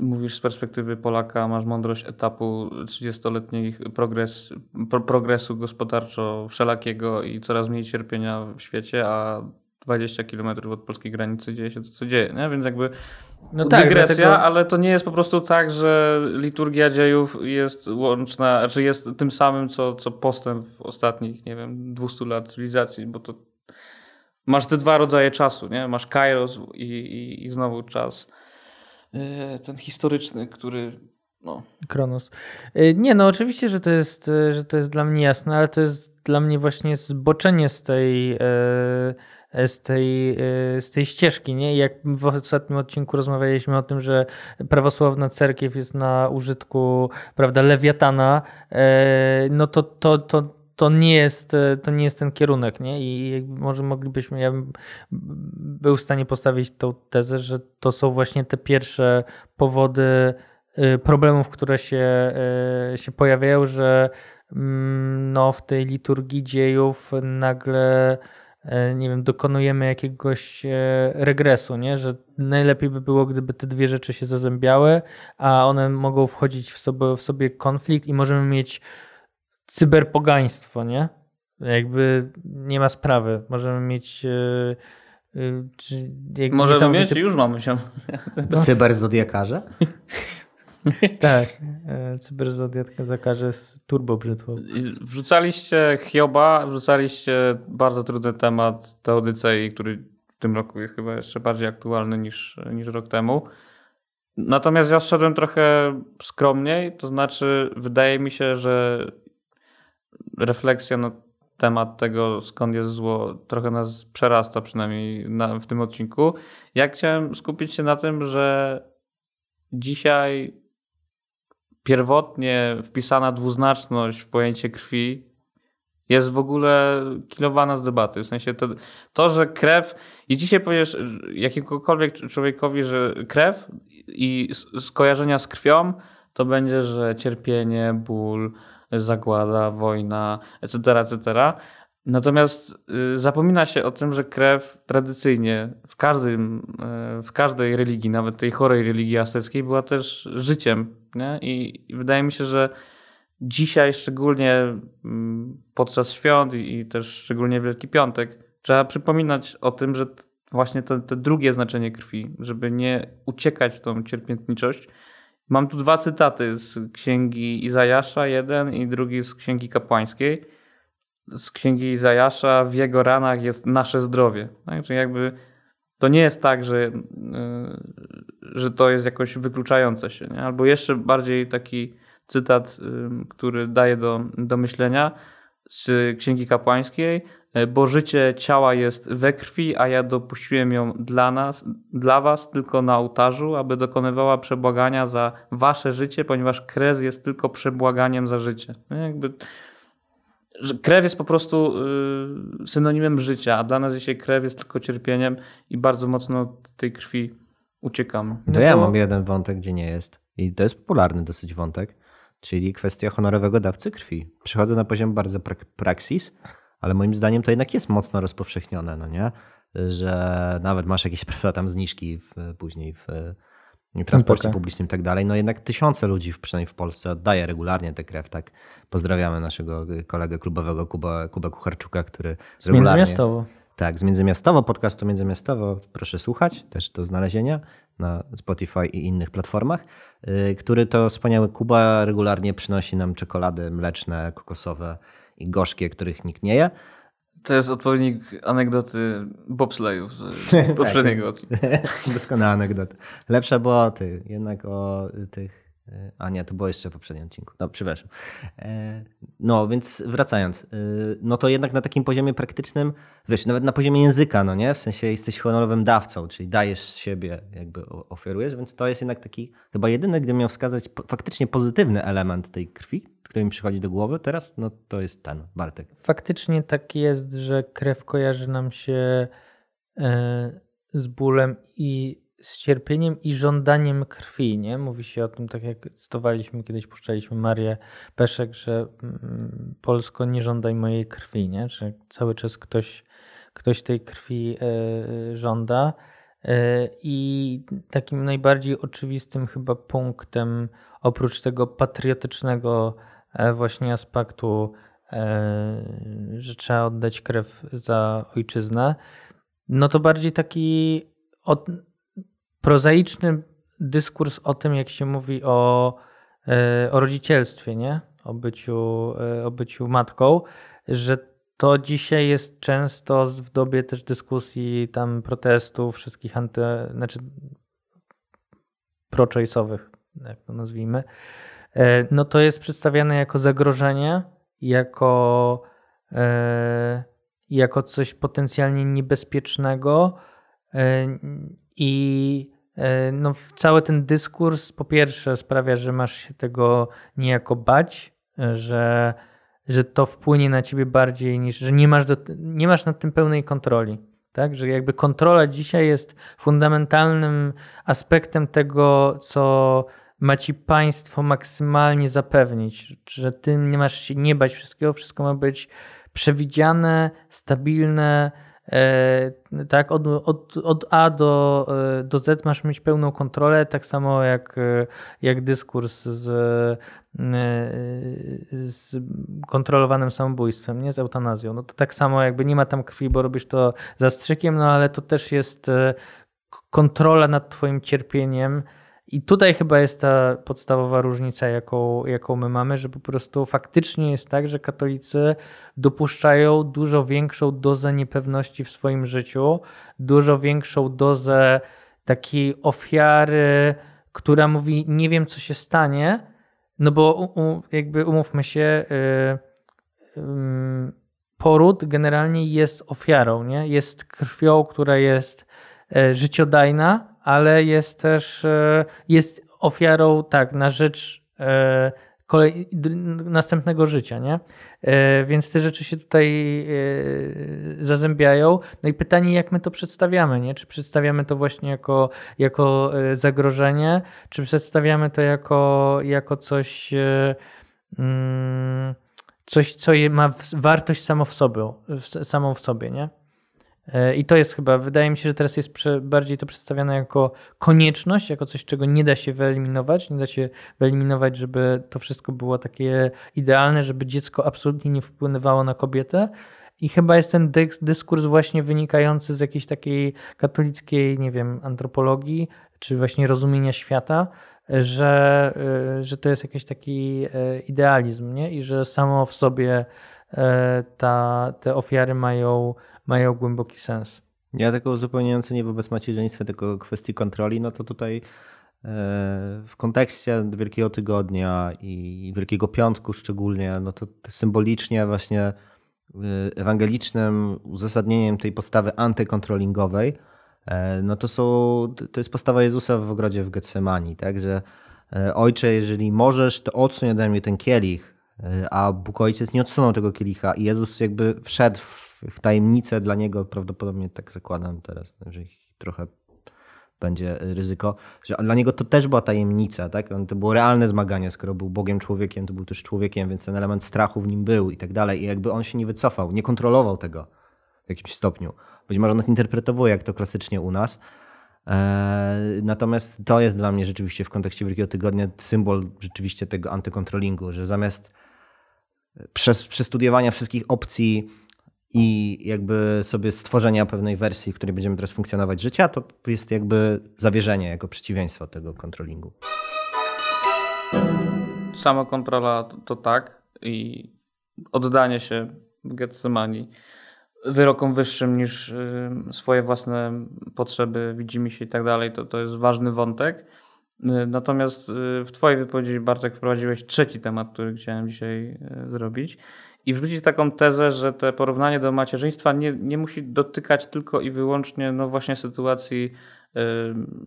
mówisz z perspektywy Polaka, masz mądrość etapu 30-letnich progres, pro, progresu gospodarczo wszelakiego i coraz mniej cierpienia w świecie, a 20 km od polskiej granicy dzieje się to, co dzieje, nie? więc jakby no tak, dygresja, dlatego... ale to nie jest po prostu tak, że liturgia dziejów jest łączna, znaczy jest tym samym, co, co postęp w ostatnich, nie wiem, 200 lat cywilizacji, bo to masz te dwa rodzaje czasu, nie? Masz kairos i, i, i znowu czas e, ten historyczny, który no. Kronos. E, nie, no oczywiście, że to jest, e, że to jest dla mnie jasne, ale to jest dla mnie właśnie zboczenie z tej z tej, e, z tej ścieżki. Nie? Jak w ostatnim odcinku rozmawialiśmy o tym, że prawosławna cerkiew jest na użytku prawda, lewiatana, e, no to, to, to, to nie jest, e, to nie jest ten kierunek, nie? I może moglibyśmy, ja bym był w stanie postawić tą tezę, że to są właśnie te pierwsze powody problemów, które się, się pojawiają, że mm, no, w tej liturgii dziejów nagle E, nie wiem, dokonujemy jakiegoś e, regresu, nie? że najlepiej by było, gdyby te dwie rzeczy się zazębiały, a one mogą wchodzić w sobie, w sobie konflikt i możemy mieć cyberpogaństwo, nie? Jakby nie ma sprawy. Możemy mieć. Yy, Możemy mieć, już mamy się. Cyberzodiakarze? tak. E, Cyberzodiak zakaże z turbo brzytwą. Wrzucaliście Hioba, wrzucaliście bardzo trudny temat Teodycei, który w tym roku jest chyba jeszcze bardziej aktualny niż, niż rok temu. Natomiast ja szedłem trochę skromniej, to znaczy wydaje mi się, że refleksja na temat tego, skąd jest zło, trochę nas przerasta, przynajmniej na, w tym odcinku. Ja chciałem skupić się na tym, że dzisiaj pierwotnie wpisana dwuznaczność w pojęcie krwi jest w ogóle kilowana z debaty. W sensie to, to, że krew. I dzisiaj powiesz jakiemukolwiek człowiekowi, że krew i skojarzenia z krwią to będzie, że cierpienie, ból, zagłada, wojna, etc., etc. Natomiast y, zapomina się o tym, że krew tradycyjnie w, każdym, y, w każdej religii, nawet tej chorej religii azteckiej, była też życiem. Nie? I, wydaje mi się, że dzisiaj, szczególnie mm, podczas świąt i, i też szczególnie Wielki Piątek, trzeba przypominać o tym, że właśnie to, to drugie znaczenie krwi, żeby nie uciekać w tą cierpiętniczość. Mam tu dwa cytaty z księgi Izajasza, jeden i drugi z księgi kapłańskiej z księgi Izajasza, w jego ranach jest nasze zdrowie. Tak? Czyli jakby to nie jest tak, że, yy, że to jest jakoś wykluczające się. Nie? Albo jeszcze bardziej taki cytat, yy, który daje do, do myślenia z księgi kapłańskiej. Bo życie ciała jest we krwi, a ja dopuściłem ją dla nas, dla was tylko na ołtarzu, aby dokonywała przebłagania za wasze życie, ponieważ kres jest tylko przebłaganiem za życie. No jakby krew jest po prostu y, synonimem życia, a dla nas dzisiaj krew jest tylko cierpieniem i bardzo mocno od tej krwi uciekamy. To no ja mam jeden wątek, gdzie nie jest. I to jest popularny dosyć wątek, czyli kwestia honorowego dawcy krwi. Przychodzę na poziom bardzo prak praksis, ale moim zdaniem to jednak jest mocno rozpowszechnione, no nie? Że nawet masz jakieś prawda, tam zniżki w, później w transporcie MPK. publicznym i tak dalej. No jednak tysiące ludzi, przynajmniej w Polsce, oddaje regularnie tę krew, tak? Pozdrawiamy naszego kolegę klubowego Kuba, Kuba Kucharczuka, który Z regularnie... międzymiastowo. Tak, z Międzymiastowo, podcastu Międzymiastowo, proszę słuchać, też do znalezienia na Spotify i innych platformach, y, który to wspaniały Kuba regularnie przynosi nam czekolady mleczne, kokosowe i gorzkie, których nikt nie je. To jest odpowiednik anegdoty bobsleju z poprzedniego odcinka. Doskonała anegdota. Lepsza była o tych, jednak o tych. E, A nie, to było jeszcze w poprzednim odcinku. No, przepraszam. E, No, więc wracając, e, no to jednak na takim poziomie praktycznym, wiesz, nawet na poziomie języka, no nie? W sensie jesteś honorowym dawcą, czyli dajesz siebie, jakby ofiarujesz, więc to jest jednak taki, chyba jedyny, gdybym miał wskazać faktycznie pozytywny element tej krwi, który mi przychodzi do głowy teraz, no to jest ten, Bartek. Faktycznie tak jest, że krew kojarzy nam się z bólem i z cierpieniem i żądaniem krwi, nie? Mówi się o tym, tak jak cytowaliśmy kiedyś, puszczaliśmy Marię Peszek, że mm, Polsko nie żądaj mojej krwi, nie? Że cały czas ktoś, ktoś tej krwi e, żąda. E, I takim najbardziej oczywistym chyba punktem, oprócz tego patriotycznego e, właśnie aspektu, e, że trzeba oddać krew za ojczyznę, no to bardziej taki od, prozaiczny dyskurs o tym, jak się mówi o, e, o rodzicielstwie, nie? O byciu, e, o byciu matką, że to dzisiaj jest często w dobie też dyskusji, tam protestów, wszystkich anty, znaczy pro-choice'owych, jak to nazwijmy, e, no to jest przedstawiane jako zagrożenie, jako, jako coś potencjalnie niebezpiecznego i no, w- cały ten dyskurs po pierwsze sprawia, że masz się tego niejako bać, e, że, że to wpłynie na ciebie bardziej niż, że nie masz, do, nie masz nad tym pełnej kontroli. Tak? Że jakby kontrola dzisiaj jest fundamentalnym aspektem tego, co ma ci państwo maksymalnie zapewnić, że ty nie masz się nie bać wszystkiego, wszystko ma być przewidziane, stabilne, e, tak, od, od, od A do, e, do Z masz mieć pełną kontrolę, tak samo jak, e, jak dyskurs z, e, z kontrolowanym samobójstwem, nie z eutanazją. No to tak samo jakby nie ma tam krwi, bo robisz to zastrzykiem, no ale to też jest e, kontrola nad twoim cierpieniem. I tutaj chyba jest ta podstawowa różnica, jaką, jaką my mamy, że po prostu faktycznie jest tak, że katolicy dopuszczają dużo większą dozę niepewności w swoim życiu, dużo większą dozę takiej ofiary, która mówi: Nie wiem, co się stanie, no bo jakby umówmy się, y, ym, poród generalnie jest ofiarą, nie? Jest krwią, która jest e, życiodajna, ale jest też e, jest ofiarą tak na rzecz e, kolej, następnego życia, nie? E, Więc te rzeczy się tutaj zazębiają. No i pytanie, jak my to przedstawiamy, nie? Czy przedstawiamy to właśnie jako, jako zagrożenie, czy przedstawiamy to jako, jako coś, mm, coś, co ma wartość samo w sobie, samą w sobie, nie? E, I to jest chyba, wydaje mi się, że teraz jest bardziej to przedstawiane jako konieczność, jako coś, czego nie da się wyeliminować. Nie da się wyeliminować, żeby to wszystko było takie idealne, żeby dziecko absolutnie nie wpływało na kobietę. I chyba jest ten dy- dyskurs właśnie wynikający z jakiejś takiej katolickiej, nie wiem, antropologii, czy właśnie rozumienia świata, że, y, że to jest jakiś taki e, idealizm, nie? I że samo w sobie e, ta, te ofiary mają, mają głęboki sens. Ja tylko uzupełniający nie wobec macierzyństwa, tylko kwestii kontroli, no to tutaj e, w kontekście Wielkiego Tygodnia i Wielkiego Piątku szczególnie, no to symbolicznie właśnie e, ewangelicznym uzasadnieniem tej postawy antykontrolingowej, e, no to są, to jest postawa Jezusa w ogrodzie w Getsemani, tak, że Ojcze, jeżeli możesz, to odsuń ode mnie ten kielich, a Bóg Ojciec nie odsunął tego kielicha i Jezus jakby wszedł w, w tajemnicę dla Niego, prawdopodobnie tak zakładam teraz, że trochę będzie ryzyko, że dla niego to też była tajemnica, tak? On, to było realne zmaganie, skoro był Bogiem człowiekiem, to był też człowiekiem, więc ten element strachu w nim był i tak dalej. I jakby on się nie wycofał, nie kontrolował tego w jakimś stopniu. Być może on to interpretowuje, jak to klasycznie u nas. Eee, natomiast to jest dla mnie rzeczywiście w kontekście Wielkiego Tygodnia symbol rzeczywiście tego antykontrolingu, że zamiast przez przestudiowania wszystkich opcji i jakby sobie stworzenia pewnej wersji, w której będziemy teraz funkcjonować życia, to jest jakby zawierzenie jako przeciwieństwo tego kontrolingu. Sama kontrola to, to tak i oddanie się w Getsemani wyrokom wyższym niż y, swoje własne potrzeby, widzimy się i tak dalej, to, to jest ważny wątek. Y, natomiast y, w Twojej wypowiedzi, Bartek, wprowadziłeś trzeci temat, który chciałem dzisiaj zrobić i wrzucić taką tezę, że te porównanie do macierzyństwa nie, nie musi dotykać tylko i wyłącznie no właśnie sytuacji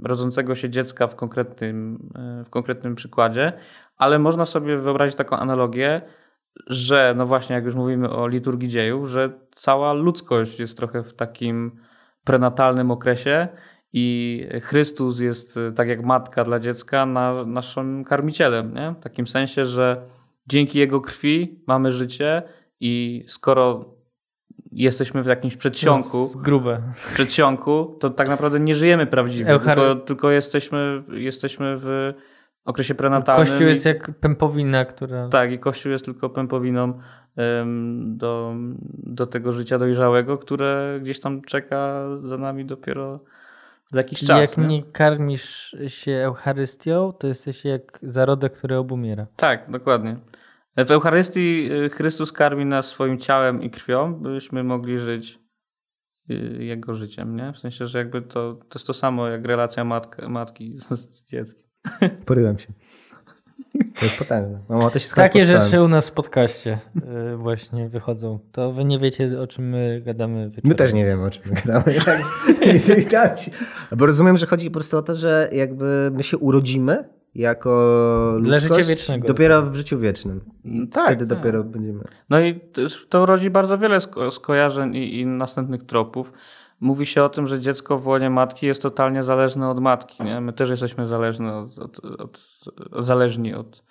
rodzącego się dziecka w konkretnym, w konkretnym przykładzie, ale można sobie wyobrazić taką analogię, że no właśnie, jak już mówimy o liturgii dziejów, że cała ludzkość jest trochę w takim prenatalnym okresie i Chrystus jest tak jak matka dla dziecka na, naszym karmicielem, nie? w takim sensie, że dzięki Jego krwi mamy życie i skoro jesteśmy w jakimś przedsionku, grube. przedsionku, to tak naprawdę nie żyjemy prawdziwie, Euchary... tylko, tylko jesteśmy, jesteśmy w okresie prenatalnym. Kościół jest jak pępowina, która... Tak, i Kościół jest tylko pępowiną do, do tego życia dojrzałego, które gdzieś tam czeka za nami dopiero za jakiś Czyli czas. jak nie? nie karmisz się Eucharystią, to jesteś jak zarodek, który obumiera. Tak, dokładnie. W Eucharystii y, Chrystus karmi nas swoim ciałem i krwią, byśmy mogli żyć y, Jego życiem, nie? W sensie, że jakby to, to jest to samo jak relacja matka, matki z, z dzieckiem. Poryłem się. To jest potężne. Mamo, to się Takie rzeczy u nas w podcaście y, właśnie wychodzą. To wy nie wiecie, o czym my gadamy wieczorem. My też nie wiemy, o czym my gadamy. Bo rozumiem, że chodzi po prostu o to, że jakby my się urodzimy jako Dla życia wiecznego. Dopiero w życiu wiecznym. I tak, wtedy tak. dopiero będziemy. No i to rodzi bardzo wiele skojarzeń i, i następnych tropów mówi się o tym, że dziecko w łonie matki jest totalnie zależne od matki. Nie? My też jesteśmy zależni od, od, od, zależni od,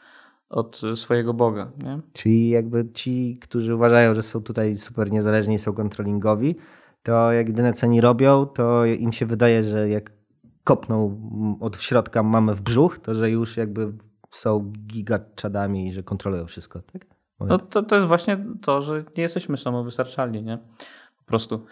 od swojego Boga. Nie? Czyli jakby ci, którzy uważają, że są tutaj super niezależni i są kontrolingowi, to jak jedyne co oni robią, to im się wydaje, że jak kopną od środka mamy w brzuch, to że już jakby są gigaczadami i że kontrolują wszystko. Tak? No to, to jest właśnie to, że nie jesteśmy samowystarczalni. Nie? Po prostu.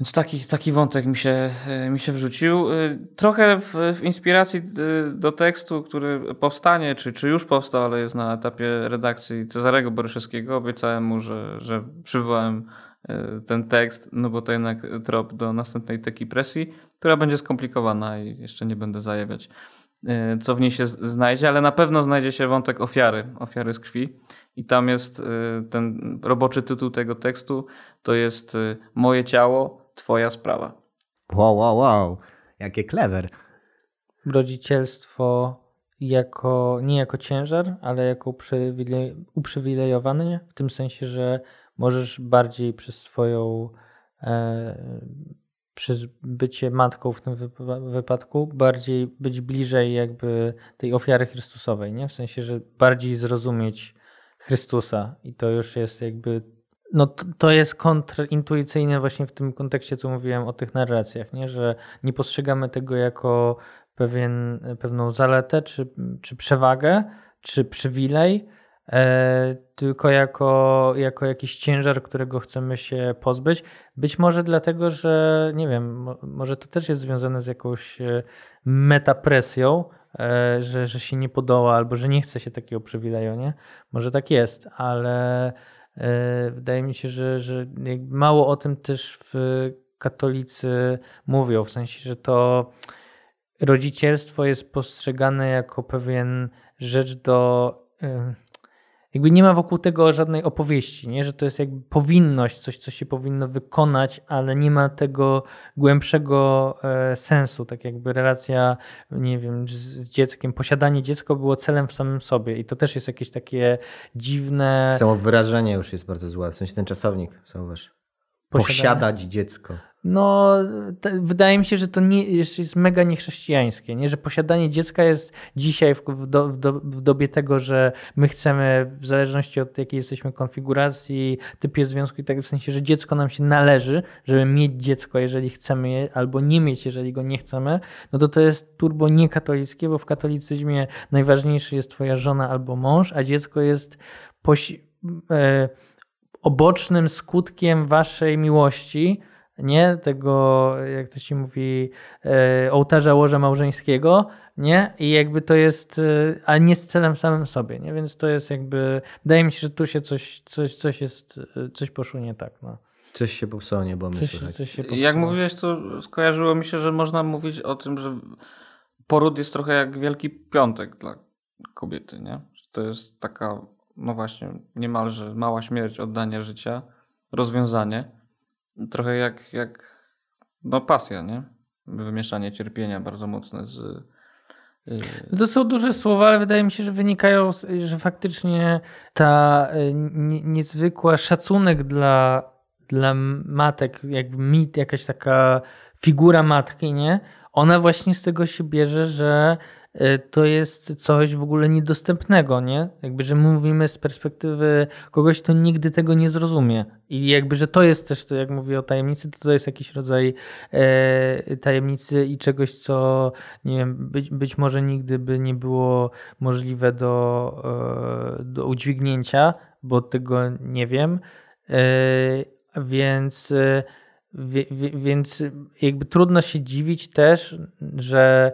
Więc taki, taki wątek mi się, mi się wrzucił. Y, trochę w, w, inspiracji y, do tekstu, który powstanie, czy, czy już powstał, ale jest na etapie redakcji Cezarego Boryszewskiego. Obiecałem mu, że, że przywołałem ten tekst, no bo to jednak trop do następnej teki presji, która będzie skomplikowana i jeszcze nie będę zajawiać, co w niej się znajdzie, ale na pewno znajdzie się wątek ofiary, ofiary z krwi. I tam jest ten roboczy tytuł tego tekstu, to jest Moje ciało, twoja sprawa. Wow, wow, wow. Jakie clever. Rodzicielstwo jako, nie jako ciężar, ale jako uprzywilejowane, w tym sensie, że możesz bardziej przez swoją e, przez bycie matką w tym wypadku bardziej być bliżej jakby tej ofiary Chrystusowej, nie? W sensie, że bardziej zrozumieć Chrystusa i to już jest jakby no to jest kontrintuicyjne właśnie w tym kontekście, co mówiłem o tych narracjach, nie? że nie postrzegamy tego jako pewien, pewną zaletę, czy, czy przewagę, czy przywilej, tylko jako, jako jakiś ciężar, którego chcemy się pozbyć. Być może dlatego, że nie wiem, może to też jest związane z jakąś e, metapresją, e, że, że się nie podoła albo że nie chce się takiego przywileju, nie? Może tak jest, ale E, wydaje mi się, że, że mało o tym też w katolicy mówią, w sensie, że to rodzicielstwo jest postrzegane jako pewien rzecz do e, jakby nie ma wokół tego żadnej opowieści, nie? że to jest jakby powinność, coś, co się powinno wykonać, ale nie ma tego głębszego e, sensu, tak jakby relacja, nie wiem, z, dzieckiem, posiadanie dziecka było celem w samym sobie i to też jest jakieś takie dziwne... Samo wyrażenie już jest bardzo złe, w sensie ten czasownik, zauważ. Posiadać dziecko. No, te, wydaje mi się, że to nie, jest mega niechrześcijańskie, nie? że posiadanie dziecka jest dzisiaj w, w, do, w, do, w dobie tego, że my chcemy, w zależności od jakiej jesteśmy konfiguracji, typie związku i tak w sensie, że dziecko nam się należy, żeby mieć dziecko, jeżeli chcemy je, albo nie mieć, jeżeli go nie chcemy, no to to jest turbo niekatolickie, bo w katolicyzmie najważniejszy jest twoja żona albo mąż, a dziecko jest posi- e, obocznym skutkiem waszej miłości, nie? Tego, jak to się mówi, e, ołtarza łoża małżeńskiego, nie? I jakby to jest, e, a nie z celem samym sobie, nie? Więc to jest jakby, wydaje mi się, że tu się coś, coś, coś jest, e, coś poszło nie tak, no. Coś się popsuło, nie bo coś, coś się Jak mówiłeś, to skojarzyło mi się, że można mówić o tym, że poród jest trochę jak Wielki Piątek dla kobiety, nie? Że to jest taka, no właśnie, niemalże mała śmierć, oddanie życia, rozwiązanie trochę jak, jak no pasja, nie? Wymieszanie cierpienia bardzo mocne z... Y, to są duże słowa, ale wydaje mi się, że wynikają, że faktycznie ta y, niezwykła szacunek dla, dla matek, jakby mit, jakaś taka figura matki, nie? Ona właśnie z tego się bierze, że to jest coś w ogóle niedostępnego, nie? Jakby, że mówimy z perspektywy kogoś, kto nigdy tego nie zrozumie. I jakby, że to jest też, to jak mówię o tajemnicy, to to jest jakiś rodzaj e, tajemnicy i czegoś, co nie wiem, być, być może nigdy by nie było możliwe do, e, do udźwignięcia, bo tego nie wiem. E, więc e, więc jakby trudno się dziwić też, że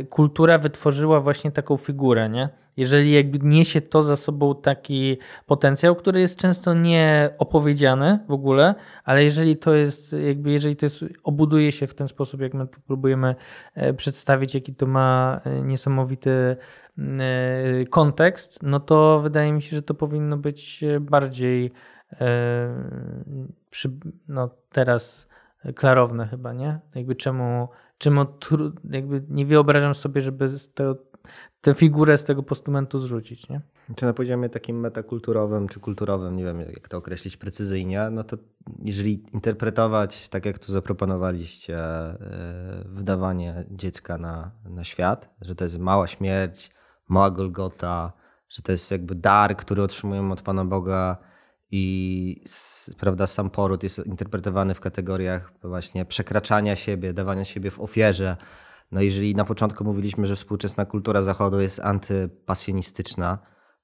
y, kultura wytworzyła właśnie taką figurę, nie? Jeżeli jakby niesie to za sobą taki potencjał, który jest często nie opowiedziany w ogóle, ale jeżeli to jest, jakby jeżeli to jest, obuduje się w ten sposób, jak my próbujemy e, przedstawić, jaki to ma e, niesamowity e, kontekst, no to wydaje mi się, że to powinno być bardziej przy, no teraz klarowne chyba, nie? Jakby czemu, czemu jakby nie wyobrażam sobie, żeby to, tę figurę z tego postumentu zrzucić, nie? Czy na poziomie takim metakulturowym, czy kulturowym, nie wiem jak to określić precyzyjnie, no to jeżeli interpretować, tak jak tu zaproponowaliście, e, wydawanie dziecka na, na świat, że to jest mała śmierć, mała Golgota, że to jest jakby dar, który otrzymujemy od Pana Boga, i prawda, sam poród jest interpretowany w kategoriach właśnie przekraczania siebie, dawania siebie w ofierze. No jeżeli na początku mówiliśmy, że współczesna kultura zachodu jest antypasjonistyczna,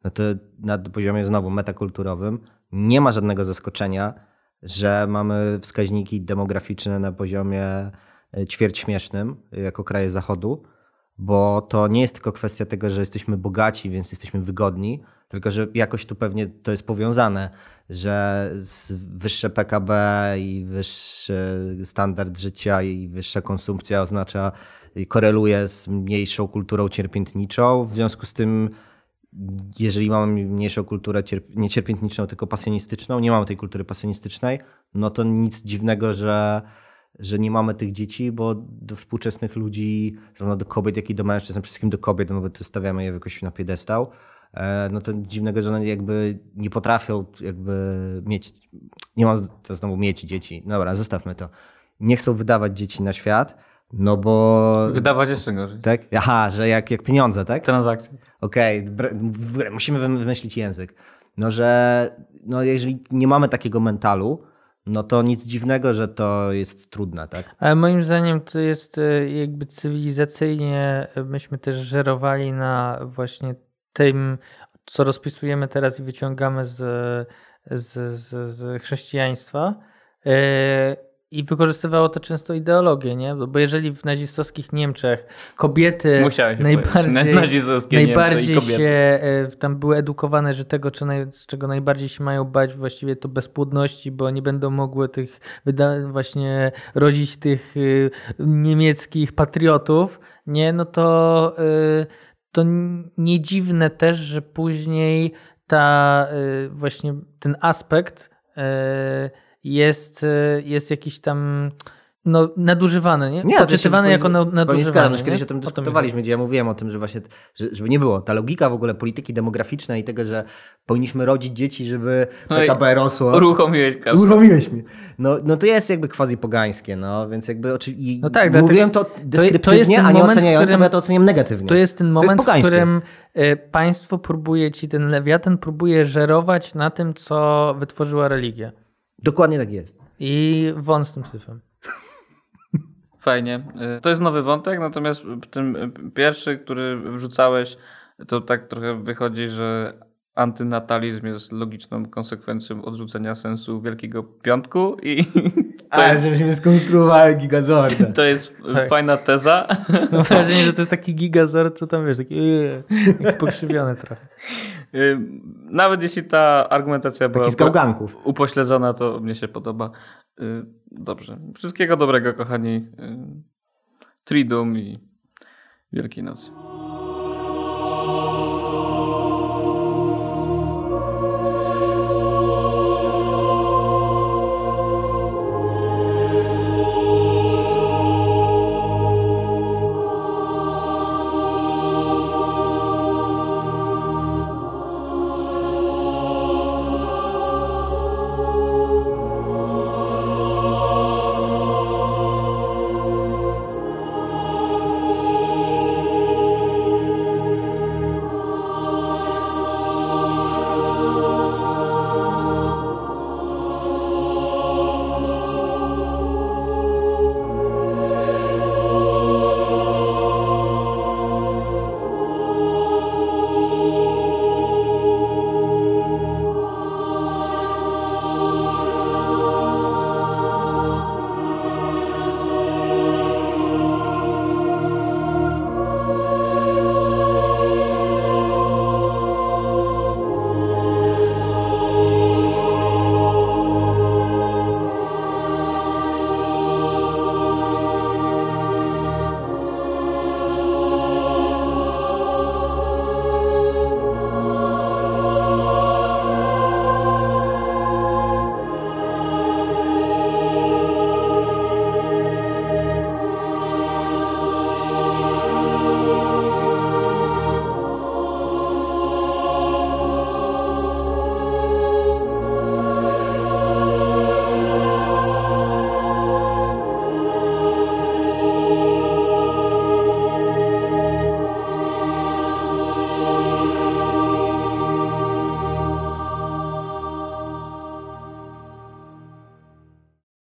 no to na poziomie znowu metakulturowym nie ma żadnego zaskoczenia, że mamy wskaźniki demograficzne na poziomie e, ćwierćśmiesznym jako kraje zachodu, bo to nie jest tylko kwestia tego, że jesteśmy bogaci, więc jesteśmy wygodni, tylko, że jakoś tu pewnie to jest powiązane, że wyższe PKB i wyższy standard życia i wyższa konsumpcja oznacza koreluje z mniejszą kulturą cierpiętniczą. W związku z tym, jeżeli mamy mniejszą kulturę nie cierpiętniczą, tylko pasjonistyczną, nie mamy tej kultury pasjonistycznej, no to nic dziwnego, że że nie mamy tych dzieci, bo do współczesnych ludzi, zarówno do kobiet, jak i do mężczyzn, przede wszystkim do kobiet, no bo stawiamy je jakoś na piedestał, no to dziwnego, że one jakby nie potrafią jakby mieć, nie mam to znowu mieć dzieci, dobra, zostawmy to. Nie chcą wydawać dzieci na świat, no bo... Wydawać jeszcze gorzej. Tak? Aha, że jak, jak pieniądze, tak? Transakcje. Okej, okay. musimy wymyślić język. No, że no, jeżeli nie mamy takiego mentalu, no to nic dziwnego, że to jest trudne, tak? Ale moim zdaniem to jest e, jakby cywilizacyjnie, e, myśmy też żerowali na właśnie tym, co rozpisujemy teraz i wyciągamy z, z, z, z chrześcijaństwa. E, I wykorzystywało to często ideologię, nie? Bo jeżeli w nazistowskich Niemczech kobiety najbardziej, najbardziej się e, tam były edukowane, że tego, z czego najbardziej się mają bać, właściwie to bezpłodności, bo nie będą mogły tych właśnie rodzić tych e, niemieckich patriotów, nie? No to to nie dziwne też, że później ta y, właśnie ten aspekt y, jest, y, jest jakiś tam no, nadużywane, nie? Nie, to się Poczytywane jako na, nadużywane. już kiedyś nie? o tym O to dyskutowaliśmy, gdzie ja mówiłem o tym, że właśnie, że, żeby nie było. Ta logika w ogóle polityki demograficznej i tego, że powinniśmy rodzić dzieci, żeby No PKB rosło. Uruchomiłeś kasę. Uruchomiłeś mnie. No, no to jest jakby quasi pogańskie, no więc jakby oczywiście. No tak, mówiłem to deskryptywnie, jest ten a nie w oceniająco, którym- bo ja to oceniam negatywnie. To jest ten moment, w pogańskie. którym y, państwo próbuje ci, ten lewiatan próbuje żerować na tym, co wytworzyła religia. Dokładnie tak jest. I z tym syfem. Fajnie. Y, To jest nowy wątek, natomiast ten y, pierwszy, który wrzucałeś, to tak trochę wychodzi, że antynatalizm jest logiczną konsekwencją odrzucenia sensu Wielkiego Piątku i to A, jest, żebyśmy skonstruowali gigazorda. to jest Tak. fajna teza. Mam wrażenie, że to jest taki gigazor, co tam wiesz, taki yy, pokrzywiony trochę. Y, Nawet jeśli ta argumentacja była Taki z gałganków. upośledzona, to mnie się podoba. Y, Dobrze. Wszystkiego dobrego, kochani. Y, Tridum i Wielkiej Nocy.